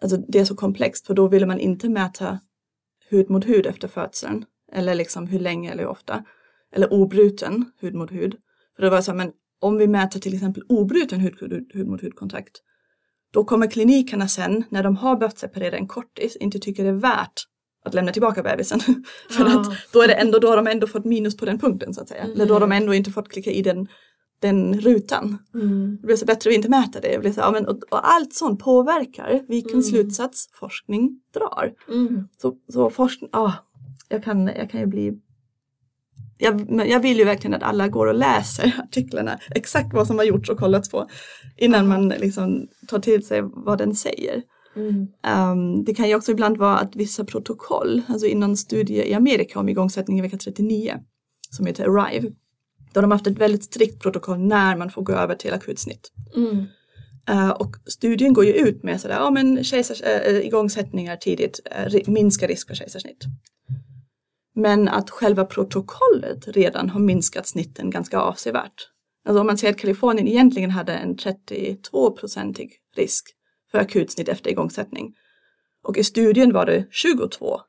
alltså det är så komplext för då ville man inte mäta hud mot hud efter födseln. Eller liksom hur länge eller hur ofta. Eller obruten hud mot hud. För det var så här, men om vi mäter till exempel obruten hud, hud, mot hudkontakt. Då kommer klinikerna sen, när de har behövt separera en kortis, inte tycka det är värt att lämna tillbaka bebisen. För Ja. att då är det ändå, då har de ändå fått minus på den punkten så att säga. Eller då har de ändå inte fått klicka i den, den rutan. Mm. Det blir så bättre att inte mäta det. det blir så, ja, men, och, och allt sånt påverkar vilken Mm. slutsats forskning drar. Mm. Så, så forskning, ja, jag kan, jag kan ju bli jag, jag vill ju verkligen att alla går och läser artiklarna, exakt vad som har gjorts och kollats på innan man liksom tar till sig vad den säger. Mm. Ehm, det kan ju också ibland vara att vissa protokoll, alltså i någon studie i Amerika om igångsättning i vecka 39, som heter Arrive, då har de haft ett väldigt strikt protokoll när man får gå över till akutsnitt. Mm. Eh, och studien går ju ut med sådär, ja men kejsars, äh, igångsättningar tidigt uh, minskar risk för kejsarsnitt. Men att själva protokollet redan har minskat snitten ganska avsevärt. Alltså om man säger att Kalifornien egentligen hade en 32-procentig risk för akutsnitt efter igångsättning. Och i studien var det 22.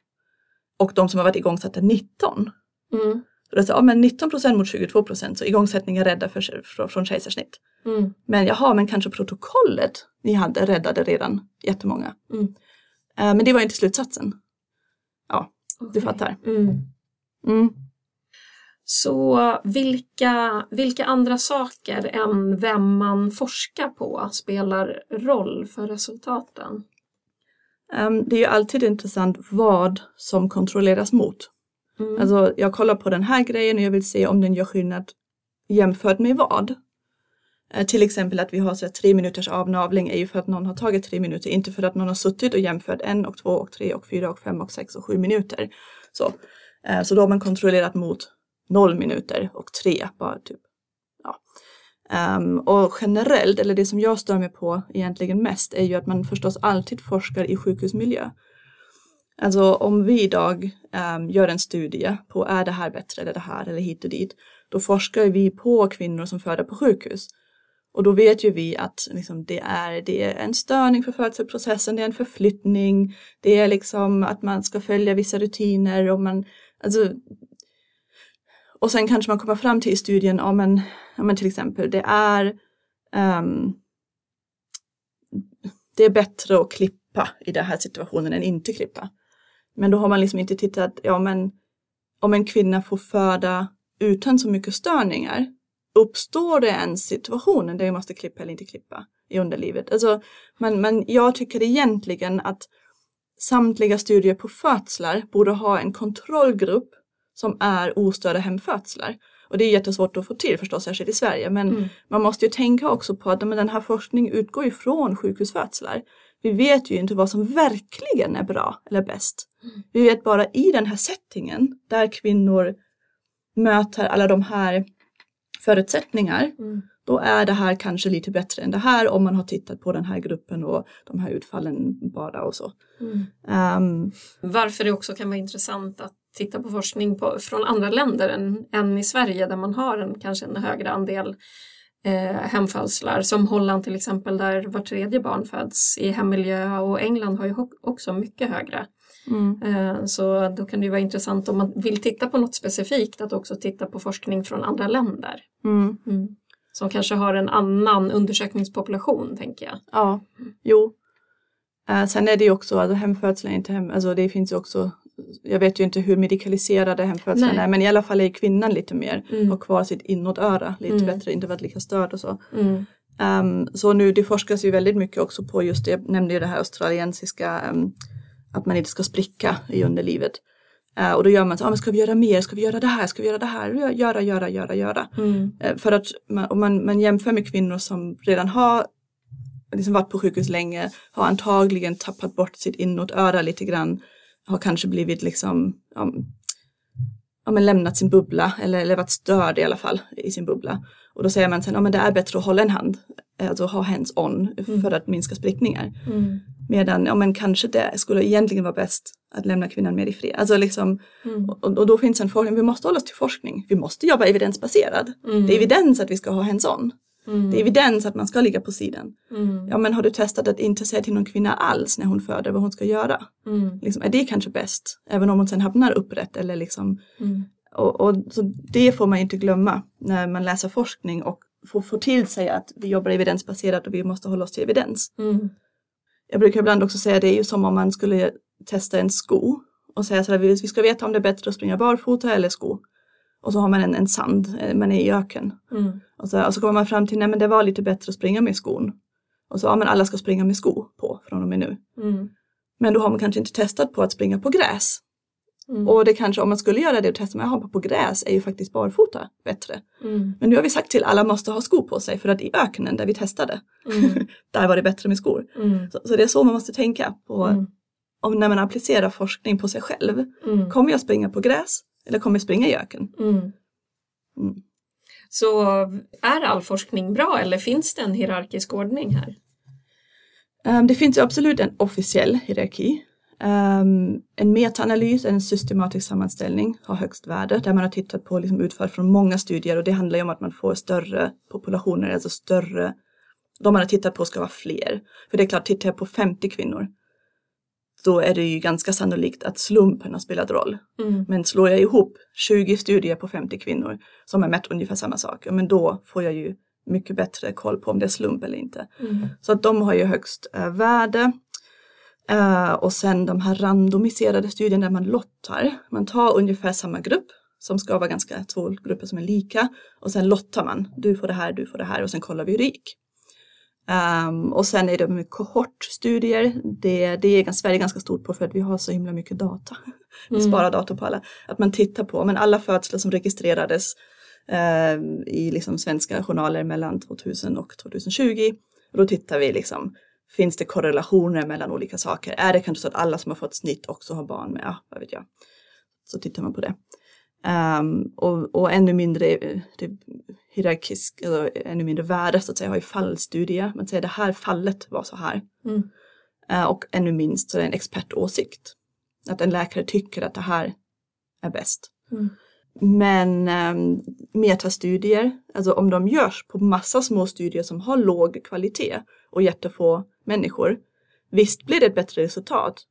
Och de som har varit igångsatta 19. Mm. Så det är så, ja, men 19 procent mot 22 procent, så igångsättning är rädda för, från, kejsarsnitt. Mm. Men jaha, men kanske protokollet ni hade räddade redan jättemånga. Mm. Eh, men det var inte slutsatsen. Du fattar. Mm. Mm. Så vilka, vilka andra saker än vem man forskar på spelar roll för resultaten? Ehm, det är ju alltid intressant vad som kontrolleras mot. Mm. Alltså jag kollar på den här grejen och jag vill se om den gör skillnad jämfört med vad. Eh, till exempel att vi har så här, tre minuters avnavling är ju för att någon har tagit tre minuter, inte för att någon har suttit och jämfört en och två och tre och fyra och fem och sex och sju minuter. Så, eh, så då har man kontrollerat mot noll minuter och tre bara typ. Ja. Um, och generellt, eller det som jag stör mig på egentligen mest är ju att man förstås alltid forskar i sjukhusmiljö. Alltså om vi idag um, gör en studie på är det här bättre eller det här eller hit och dit, då forskar vi på kvinnor som föder på sjukhus. Och då vet ju vi att liksom, det, är, det är en störning för födelseprocessen, det är en förflyttning, det är liksom att man ska följa vissa rutiner och man, alltså, och sen kanske man kommer fram till i studien, ja men, ja, men till exempel det är um, det är bättre att klippa i den här situationen än inte klippa. Men då har man liksom inte tittat, ja men om en kvinna får föda utan så mycket störningar, uppstår det en situation där vi måste klippa eller inte klippa i underlivet? Alltså, men, men jag tycker egentligen att samtliga studier på födslar borde ha en kontrollgrupp som är ostörda hemfödslar. Och det är jättesvårt att få till förstås, särskilt i Sverige. Men mm. man måste ju tänka också på att men den här forskningen utgår ifrån sjukhusfödslar. Vi vet ju inte vad som verkligen är bra eller bäst. Mm. Vi vet bara i den här settingen där kvinnor möter alla de här förutsättningar, mm. då är det här kanske lite bättre än det här om man har tittat på den här gruppen och de här utfallen bara och så. Mm. Um, Varför det också kan vara intressant att titta på forskning på, från andra länder än, än i Sverige där man har en, kanske en högre andel eh, hemfödslar som Holland till exempel där var tredje barn föds i hemmiljö och England har ju också mycket högre. Mm. Eh, så då kan det ju vara intressant om man vill titta på något specifikt att också titta på forskning från andra länder. Mm. Mm. Som kanske har en annan undersökningspopulation tänker jag. Ja, jo. Uh, sen är det ju också, alltså hemfödslar inte hem, alltså det finns ju också jag vet ju inte hur medikaliserade hemfödslarna är men i alla fall är kvinnan lite mer mm. har kvar sitt inåtöra lite mm. bättre, inte varit lika störd och så. Mm. Um, så nu det forskas ju väldigt mycket också på just det, jag nämnde ju det här australiensiska um, att man inte ska spricka i underlivet. Uh, och då gör man så, ah, men ska vi göra mer, ska vi göra det här, ska vi göra det här, göra, göra, göra, göra. Mm. Uh, för att man, om man, man jämför med kvinnor som redan har liksom varit på sjukhus länge, har antagligen tappat bort sitt inåtöra lite grann, har kanske blivit liksom, ja, ja, men lämnat sin bubbla eller, eller varit störd i alla fall i sin bubbla. Och då säger man sen, ja men det är bättre att hålla en hand, alltså ha hands on mm. för att minska sprickningar. Mm. Medan, ja men kanske det skulle egentligen vara bäst att lämna kvinnan mer i fred. Alltså liksom, mm. och, och, då finns en forskning, vi måste hålla oss till forskning. Vi måste jobba evidensbaserad. Mm. Det är evidens att vi ska ha hands-on. Mm. Det är evidens att man ska ligga på sidan. Mm. Ja men har du testat att inte säga till någon kvinna alls när hon föder vad hon ska göra? Liksom, är det kanske bäst? Även om hon sen hamnar upprätt eller liksom. Och, och, så det får man inte glömma när man läser forskning och får, får till sig att vi jobbar evidensbaserat och vi måste hålla oss till evidens. Mm jag brukar ibland också säga det är ju som om man skulle testa en sko och säga så här, vi ska veta om det är bättre att springa barfota eller sko. Och så har man en, en sand, eh, man är i öken. Mm. Och, så, och så kommer man fram till, nej men det var lite bättre att springa med skon. Och så, ja men alla ska springa med sko på från och med nu. Mm. Men då har man kanske inte testat på att springa på gräs. Mm. Och det kanske, om man skulle göra det och testa med att hoppa på gräs är ju faktiskt barfota bättre. Mm. Men nu har vi sagt till alla måste ha skor på sig för att i öknen där vi testade, mm. där var det bättre med skor. Mm. Så, så, det är så man måste tänka på mm. om när man applicerar forskning på sig själv. Mm. Kommer jag springa på gräs eller kommer jag springa i öken? Så är all forskning bra eller finns det en hierarkisk ordning här? Um, det finns ju absolut en officiell hierarki. Um, en metaanalys, en systematisk sammanställning, har högst värde där man har tittat på liksom utfall från många studier och det handlar ju om att man får större populationer, alltså större, de man har tittat på ska vara fler. För det är klart, tittar jag på 50 kvinnor då är det ju ganska sannolikt att slumpen har spelat roll. Mm. Men slår jag ihop 20 studier på 50 kvinnor som har mätt ungefär samma sak, men då får jag ju mycket bättre koll på om det är slump eller inte. Mm. Så att de har ju högst äh, värde. Uh, och sen de här randomiserade studierna där man lottar. Man tar ungefär samma grupp som ska vara ganska två grupper som är lika och sen lottar man. Du får det här, du får det här och sen kollar vi hur det gick. Um, och sen är det med kohortstudier. Det, det är ganska, Sverige är ganska stort på för att vi har så himla mycket data. vi mm. sparar data på alla. Att man tittar på men alla födslar som registrerades uh, i liksom svenska journaler mellan 2000 och 2020. Och då tittar vi liksom Finns det korrelationer mellan olika saker? Är det kanske så att alla som har fått snitt också har barn med? Ja, vad vet jag. Så tittar man på det. Um, och, och ännu mindre, det, hierarkisk, eller ännu mindre värde så att säga, har ju fallstudier. Man säger det här fallet var så här. Mm. Eh, och ännu minst så är det en expertåsikt. Att en läkare tycker att det här är bäst. Mm. Men um, metastudier, alltså om de görs på massa små studier som har låg kvalitet och jättefå människor, visst blir det ett bättre resultat.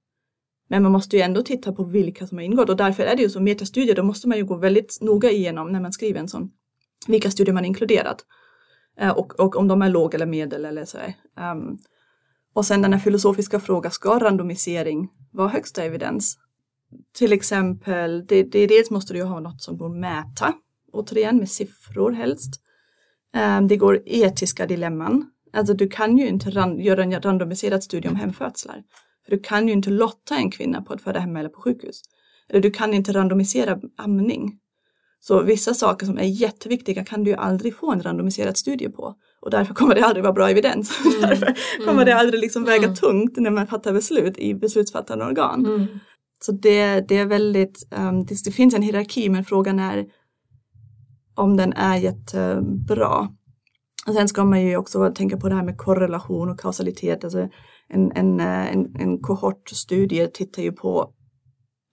Men man måste ju ändå titta på vilka som har ingått och därför är det ju så metastudier, då måste man ju gå väldigt noga igenom när man skriver en sån, vilka studier man inkluderat. Eh, och, och, om de är låg eller medel eller så. Um, och sen den här filosofiska frågan, ska randomisering vara högsta evidens? Till exempel, det, det, dels måste du ju ha något som går att mäta, återigen med siffror helst. Um, det går etiska dilemman. Alltså du kan ju inte ran, göra en randomiserad studie om hemfödslar. För du kan ju inte lotta en kvinna på att föda hemma eller på sjukhus. Eller du kan inte randomisera amning. Så vissa saker som är jätteviktiga kan du ju aldrig få en randomiserad studie på. Och därför kommer det aldrig vara bra evidens. Mm. därför kommer det aldrig liksom väga mm. tungt när man fattar beslut i beslutsfattande organ. Så det, det är väldigt, um, det, det, finns en hierarki men frågan är om den är jättebra. Och sen ska man ju också tänka på det här med korrelation och kausalitet. Alltså en, en, eh, en, en kohortstudie tittar ju på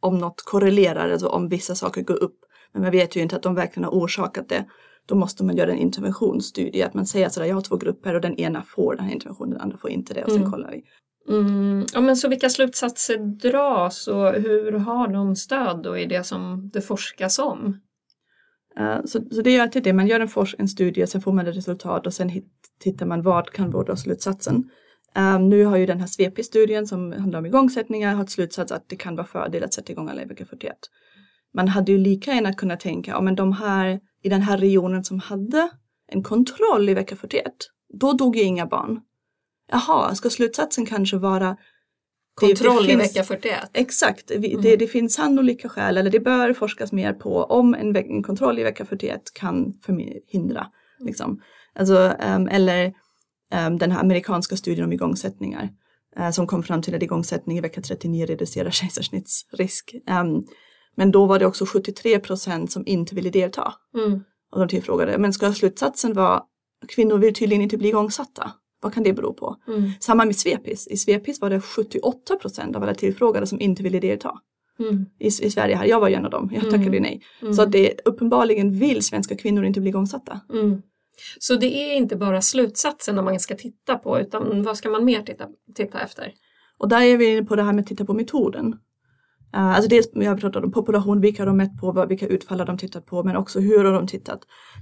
om något korrelerar, alltså om vissa saker går upp. Men man vet ju inte att de verkligen har orsakat det. Då måste man göra en interventionsstudie, att man säger att jag har två grupper och den ena får den här interventionen, den andra får inte det och sen mm. kollar vi. Mm, ja, men så vilka slutsatser dras och hur har de stöd då i det som det forskas om? Uh, så, så det är alltid det, man gör en, forsk- en studie, sen får man ett resultat och sen hit, tittar man vad kan vara slutsatsen. Um, nu har ju den här SVP-studien som handlar om igångsättningar har slutsats att det kan vara fördel att sätta igång alla i vecka 41. Man hade ju lika gärna kunnat tänka, ja men de här i den här regionen som hade en kontroll i vecka 41, då dog ju inga barn jaha, ska slutsatsen kanske vara Kontroll i vecka 41? Exakt, mm. det, det, finns sannolika skäl eller det bör forskas mer på om en, en kontroll i vecka 41 kan förhindra. Mm. Liksom. Alltså, um, eller um, den här amerikanska studien om igångsättningar uh, som kom fram till att igångsättning i vecka 39 reducerar kejsarsnittsrisk. Um, men då var det också 73 procent som inte ville delta. Mm. Och de tillfrågade, men ska slutsatsen vara kvinnor vill tydligen inte bli igångsatta? Vad kan det bero på? Mm. Samma med Svepis. I Svepis var det 78 procent av alla tillfrågade som inte ville delta. Mm. I, I, Sverige här, jag var en av dem, jag tackade mm. nej. Mm. Så det uppenbarligen vill svenska kvinnor inte bli igångsatta. Mm. Så det är inte bara slutsatsen man ska titta på utan vad ska man mer titta, titta efter? Och där är vi inne på det här med att titta på metoden. Uh, alltså dels, jag pratat om population, vilka har de mätt på, vilka utfall har de tittat på, men också hur har de tittat.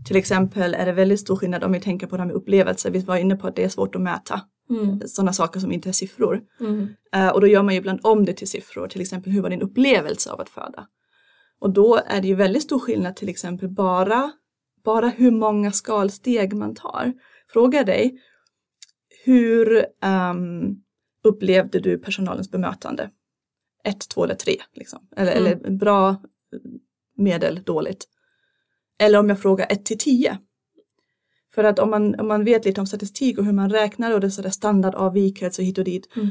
Till exempel är det väldigt stor skillnad om vi tänker på det här med upplevelser. Vi var inne på att det är svårt att mäta mm. sådana saker som inte är siffror. Mm. Uh, och då gör man ju ibland om det till siffror, till exempel hur var din upplevelse av att föda? Och då är det ju väldigt stor skillnad till exempel bara, bara hur många skalsteg man tar. Fråga dig, hur um, upplevde du personalens bemötande? Ett, två eller tre. Liksom. Eller, mm. eller bra, medel, dåligt. Eller om jag frågar ett till tio. För att om man, om man vet lite om statistik och hur man räknar och det är standardavvikelse hit och dit. Mm.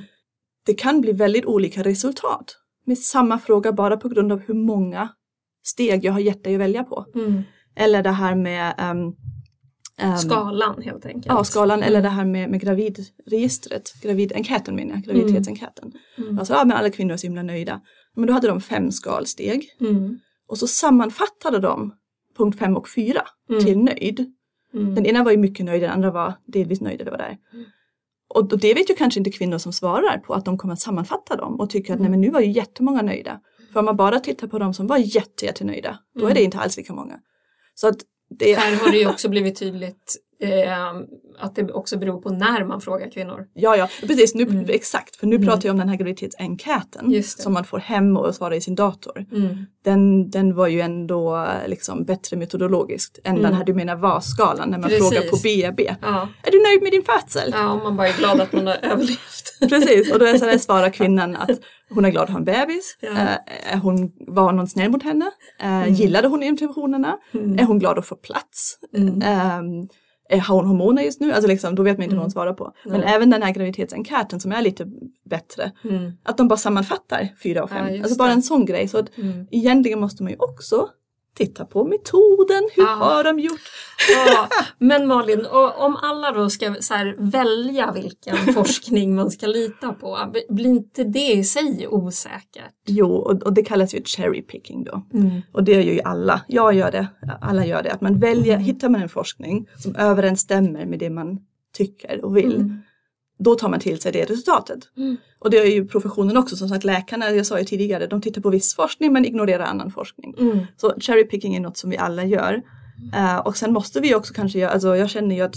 Det kan bli väldigt olika resultat med samma fråga bara på grund av hur många steg jag har gett dig att välja på. Mm. Eller det här med Um, skalan helt enkelt. Ja, skalan mm. eller det här med, med gravidregistret, gravidenkäten menar jag, graviditetsenkäten. Mm. Alltså, ja men alla kvinnor är så himla nöjda. Men då hade de fem skalsteg. Mm. Och så sammanfattade de punkt fem och fyra mm. till nöjd. Mm. Den ena var ju mycket nöjd, den andra var delvis nöjd, det var där. Mm. Och, och det vet ju kanske inte kvinnor som svarar på att de kommer att sammanfatta dem och tycker att nej men nu var ju jättemånga nöjda. För om man bara tittar på de som var jätte, jättenöjda, då är det inte alls lika många. Så att det... Här har det ju också blivit tydligt eh, att det också beror på när man frågar kvinnor. Ja, ja, precis. Nu, mm. Exakt, för nu mm. pratar jag om den här graviditetsenkäten som man får hem och svarar i sin dator. Mm. Den, den var ju ändå liksom bättre metodologiskt än den mm. här du menar VAS-skalan när man precis. frågar på BB. Ja. Är du nöjd med din födsel? Ja, man bara är glad att man har överlevt. precis, och då är så där svarar kvinnan att hon är glad att ha en bebis. Ja. Eh, hon, var någon snäll mot henne? Eh, mm. Gillade hon interventionerna? Mm. Är hon glad att få plats? Eh, har hon hormoner just nu? Alltså liksom, då vet man inte mm. vad hon svarar på. Men mm. även den här graviditetsenkäten som är lite bättre. Mm. Att de bara sammanfattar fyra och fem. Ja, alltså bara en sån grej. Så att mm. egentligen måste man ju också titta på metoden, hur Ja. har de gjort? Ja, men Malin, om alla då ska här, välja vilken forskning man ska lita på, blir inte det i sig osäkert? Jo, och, det kallas ju cherry picking då. Och det gör ju alla. Jag gör det, alla gör det. Att man väljer, Mm. hittar man en forskning som överensstämmer med det man tycker och vill, Mm. Då tar man till sig det resultatet. Mm. Och det är ju professionen också, som sagt läkarna, jag sa ju tidigare, de tittar på viss forskning men ignorerar annan forskning. Mm. Så cherry picking är något som vi alla gör. Eh, och sen måste vi också kanske göra, alltså jag känner ju att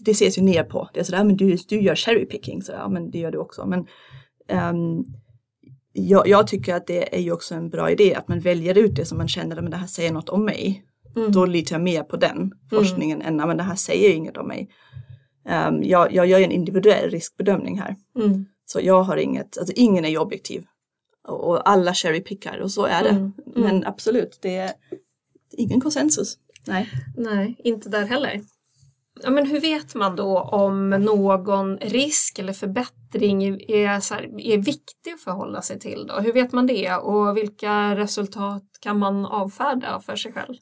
det ses ju ner på. Det är sådär, men du, du gör cherry picking, så ja men det gör du också. Men ehm, jag, jag tycker att det är ju också en bra idé att man väljer ut det som man känner, men det här säger något om mig. Mm. Då litar jag mer på den forskningen än, "Ja, men det här säger inget om mig. Ehm, jag, jag gör ju en individuell riskbedömning här. Mm. Så jag har inget, alltså ingen är ju objektiv. Och, och alla cherry pickar och så är det. Mm, mm. Men absolut, det är ingen konsensus. Nej. Nej, inte där heller. Ja, men hur vet man då om någon risk eller förbättring är, är, så här, är viktig att förhålla sig till? Då? Hur vet man det och vilka resultat kan man avfärda för sig själv?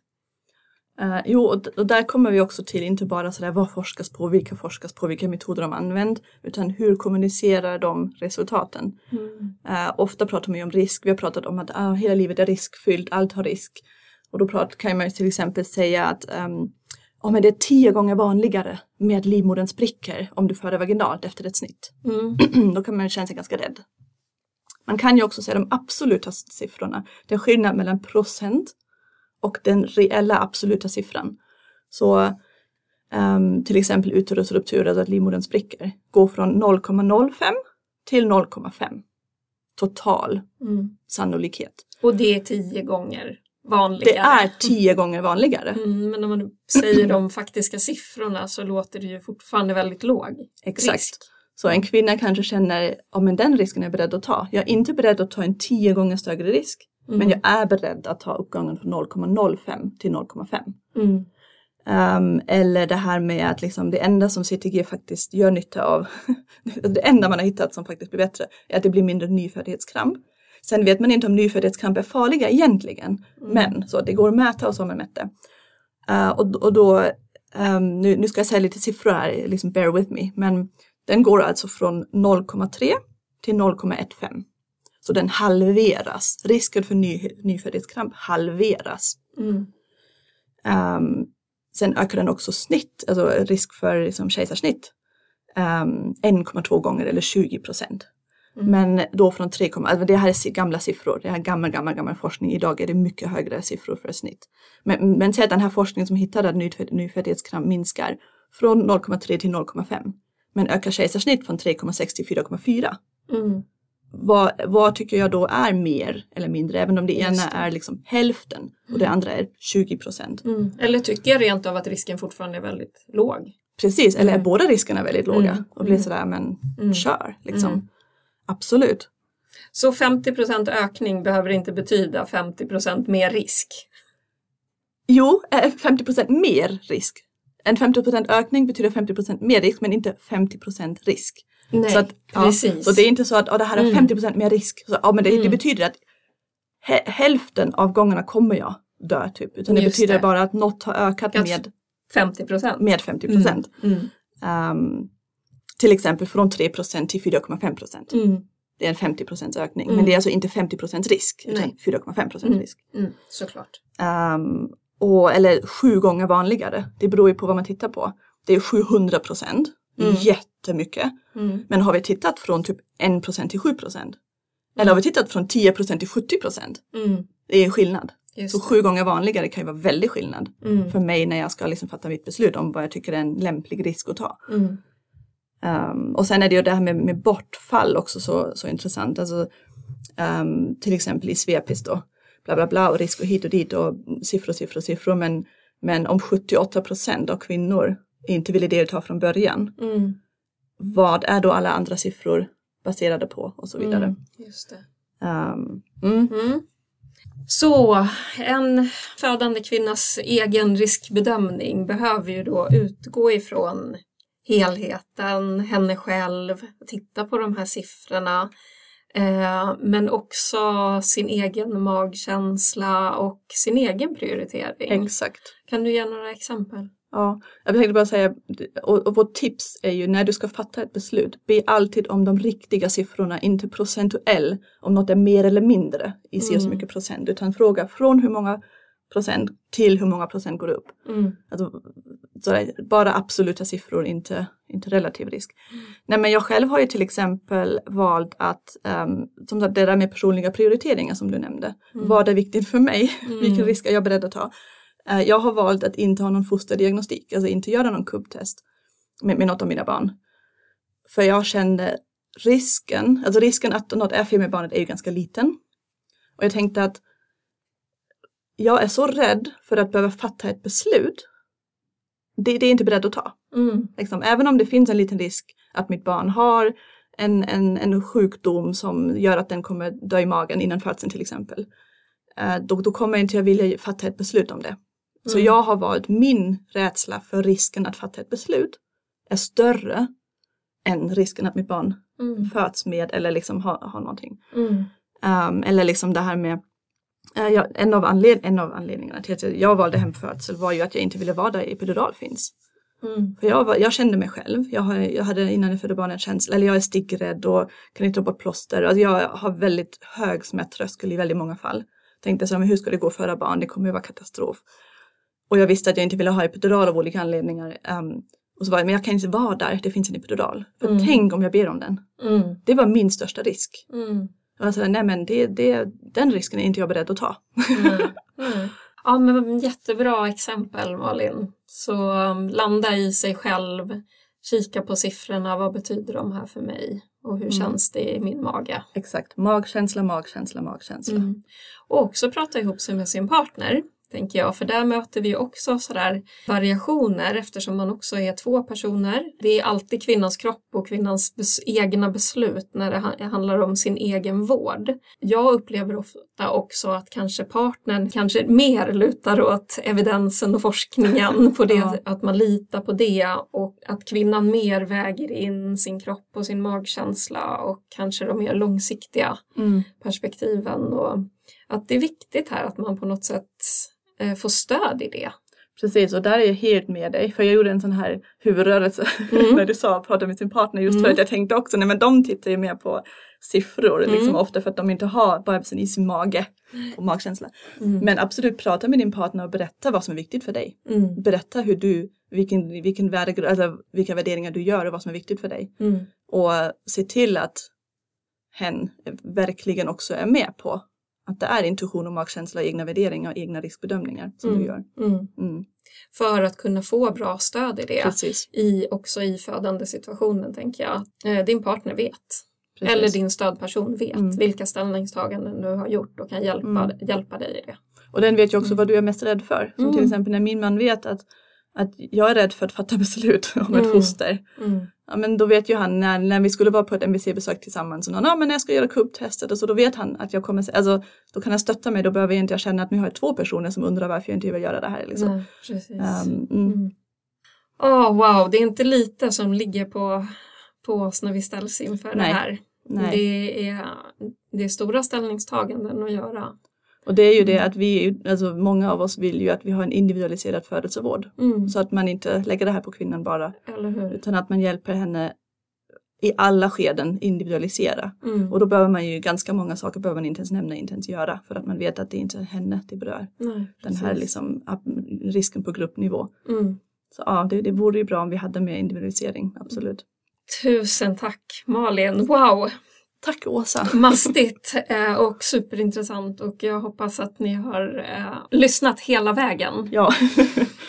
Eh, jo, och, och där kommer vi också till inte bara sådär vad forskas på, vilka forskas på, vilka metoder de använder, utan hur kommunicerar de resultaten. Eh, ofta pratar man ju om risk, vi har pratat om att ah, hela livet är riskfyllt, allt har risk. Och då prat, kan man ju till exempel säga att um, oh, men det är tio gånger vanligare med att livmodern spricker om du föder vaginalt efter ett snitt. Mm. då kan man känna sig ganska rädd. Man kan ju också säga de absoluta siffrorna. Det är skillnad mellan procent och den reella absoluta siffran. Så ehm, till exempel uterusruptur, alltså att livmodern spricker, går från 0,05 till 0,5 total Mm. sannolikhet. Och det är tio gånger vanligare. Det är tio gånger vanligare. Mm, men om man säger de faktiska siffrorna så låter det ju fortfarande väldigt låg Exakt. risk. Så en kvinna kanske känner, ja men den risken är jag beredd att ta. Jag är inte beredd att ta en tio gånger större risk. Mm. Men jag är beredd att ta uppgången från 0,05 till 0,5. Mm. Um, eller det här med att liksom det enda som CTG faktiskt gör nytta av, det enda man har hittat som faktiskt blir bättre, är att det blir mindre nyföddhetskramp. Sen vet man inte om nyföddhetskramp är farliga egentligen, Mm. men så det går att mäta och så man mätte. Uh, och, och då, um, nu, nu ska jag säga lite siffror här, liksom bear with me, men den går alltså från 0,3 till 0,15. Så den halveras, risken för ny, nyföddhetskramp halveras. Mm. Um, sen ökar den också snitt, alltså risk för liksom, kejsarsnitt. Um, 1,2 gånger eller 20 procent. Mm. Men då från 3, alltså det här är gamla siffror, det här är gammal, gammal, gammal forskning. Idag är det mycket högre siffror för snitt. Men, men säg att den här forskningen som hittade att nyföd, nyföddhetskramp minskar från 0,3 till 0,5. Men ökar kejsarsnitt från 3,6 till 4,4. Mm. Vad, vad tycker jag då är mer eller mindre? Även om det Just ena det. är liksom hälften och det andra är 20 procent. Mm. Eller tycker jag rent av att risken fortfarande är väldigt låg? Precis, eller är Mm. båda riskerna väldigt låga? Mm. Och blir Mm. sådär, men Mm. kör liksom. Mm. Absolut. Så 50% ökning behöver inte betyda 50% mer risk? Jo, eh, 50 procent mer risk. En 50 procent ökning betyder 50 procent mer risk, men inte 50 procent risk. Nej, så, att, ja, så det är inte så att oh, det här är Mm. 50 procent mer risk. Så, ja, men det, det Mm. betyder att hä- hälften av gångerna kommer jag dö typ. Utan det Just betyder det. bara att något har ökat Att- med, 50 procent? med 50 procent. Mm. Ehm, till exempel från 3 procent till 4,5 procent. Mm. Det är en 50 procents ökning. Mm. Men det är alltså inte 50 procents risk, utan Nej. 4,5 procents Mm. risk. Mm. Såklart. Ehm, och, eller sju gånger vanligare. Det beror ju på vad man tittar på. Det är 700 procent. Mm. jättemycket. Mm. Men har vi tittat från typ 1 procent till 7 procent? Eller har vi tittat från 10 procent till 70 procent? Mm. Det är skillnad. Just Så sju gånger vanligare kan ju vara väldigt skillnad Mm. för mig när jag ska liksom fatta mitt beslut om vad jag tycker är en lämplig risk att ta. Mm. Um, och sen är det ju det här med, med bortfall också så, så intressant. Alltså, um, till exempel i Svepis då, bla bla bla och risk och hit och dit och siffror, siffror, siffror. Men, men om 78 procent av kvinnor inte ville delta från början, Mm. vad är då alla andra siffror baserade på och så vidare. Mm. Just det. Um, mm, Mm. Så en födande kvinnas egen riskbedömning behöver ju då utgå ifrån helheten, henne själv, titta på de här siffrorna. Eh, men också sin egen magkänsla och sin egen prioritering. Exakt. Kan du ge några exempel? Ja, jag tänkte bara säga, och, och vårt tips är ju när du ska fatta ett beslut, be alltid om de riktiga siffrorna, inte procentuell, om något är mer eller mindre i så Mm. mycket procent, utan fråga från hur många procent till hur många procent går upp. Mm. Alltså, bara absoluta siffror, inte, inte relativ risk. Nej men jag själv har ju till exempel valt att, um, som sagt det där med personliga prioriteringar som du nämnde, Mm. vad är viktigt för mig? Mm. Vilken risk är jag beredd att ta? Eh, jag har valt att inte ha någon fosterdiagnostik, alltså inte göra någon kubbtest med, med något av mina barn. För jag kände risken, alltså risken att något är fel med barnet är ju ganska liten. Och jag tänkte att jag är så rädd för att behöva fatta ett beslut. Det, det är inte beredd att ta. Mm. Liksom, även om det finns en liten risk att mitt barn har en, en, en sjukdom som gör att den kommer dö i magen innan födseln till exempel. eh, Då, då kommer inte jag vilja fatta ett beslut om det. Så Mm. jag har valt min rädsla för risken att fatta ett beslut är större än risken att mitt barn Mm. föds med eller liksom har, har någonting. Mm. Um, eller liksom det här med jag, en, av anled, en av anledningarna till att jag valde hemfödsel var ju att jag inte ville vara där epidural finns. Mm. För jag, var, jag kände mig själv. Jag, har, jag hade innan jag födde barnet känsla, eller jag är stickrädd och kan inte ta bort plåster. Alltså jag har väldigt hög smärttröskel i väldigt många fall. Tänkte så, men hur ska det gå att föda barn? Det kommer ju vara katastrof. Och jag visste att jag inte ville ha epidural av olika anledningar. Ehm, och så var jag, men jag kan inte vara där, det finns en epidural. För Mm. tänk om jag ber om den. Mm. Det var min största risk. Mm. Och jag sa, nej men det, det, den risken är inte jag beredd att ta. Mm. Mm. Ja men jättebra exempel Malin. Så um, landa i sig själv, kika på siffrorna, vad betyder de här för mig och hur Mm. känns det i min mage? Exakt, magkänsla, magkänsla, magkänsla. Och också prata ihop sig med sin partner, tänker jag, för där möter vi också sådär variationer eftersom man också är två personer. Det är alltid kvinnans kropp och kvinnans bes- egna beslut när det ha- handlar om sin egen vård. Jag upplever ofta också att kanske partnern kanske mer lutar åt evidensen och forskningen på det, Ja. att man litar på det och att kvinnan mer väger in sin kropp och sin magkänsla och kanske de mer långsiktiga Mm. perspektiven och att det är viktigt här att man på något sätt eh, får stöd i det. Precis, och där är jag helt med dig. För jag gjorde en sån här huvudrörelse Mm. när du sa prata med sin partner just för Mm. att jag tänkte också, nej men de tittar ju mer på siffror, Mm. liksom ofta för att de inte har bebisen i sin mage och magkänsla. Mm. Men absolut prata med din partner och berätta vad som är viktigt för dig. Mm. Berätta hur du, vilken, vilken värdegrund, eller vilka värderingar du gör och vad som är viktigt för dig. Mm. Och se till att hen verkligen också är med på att det är intuition och magkänsla, egna värderingar och egna riskbedömningar som Mm. du gör. Mm. Mm. För att kunna få bra stöd i det, Precis. i, också i födande situationen tänker jag. Eh, din partner vet, Precis. eller din stödperson vet Mm. vilka ställningstaganden du har gjort och kan hjälpa, Mm. hjälpa dig i det. Och den vet ju också vad du är mest rädd för. Som till exempel när min man vet att, att jag är rädd för att fatta beslut om ett Mm. foster. Mm. Ja, men då vet ju han när, när vi skulle vara på ett MVC-besök tillsammans. Så någon, ja men jag ska göra kubbtestet och så då vet han att jag kommer, alltså då kan han stötta mig. Då behöver jag inte jag känna att nu har jag två personer som undrar varför jag inte vill göra det här. Liksom. Nej, precis. Ehm, mm. Åh wow, det är inte lite som ligger på, på oss när vi ställs inför Nej. det här. Nej. Det, är, det är stora ställningstaganden att göra. Och det är ju det Mm. att vi, alltså många av oss vill ju att vi har en individualiserad födelsevård. Mm. Så att man inte lägger det här på kvinnan bara. Utan att man hjälper henne i alla skeden individualisera. Mm. Och då behöver man ju ganska många saker behöver man inte ens nämna, inte ens göra. För att man vet att det inte är henne det berör. Nej, Den här liksom, risken på gruppnivå. Mm. Så ja, det, det vore ju bra om vi hade mer individualisering, absolut. Tusen tack Malin, wow! Tack Åsa! Mastigt eh, och superintressant och jag hoppas att ni har eh, lyssnat hela vägen. Ja,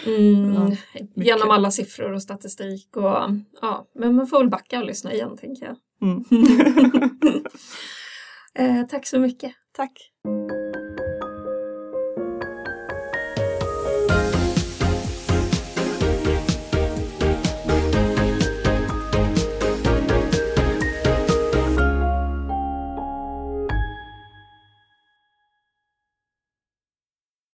Mm, Ja, genom alla siffror och statistik och ja, men man får väl backa och lyssna igen tänker jag. mm. eh, tack så mycket. tack.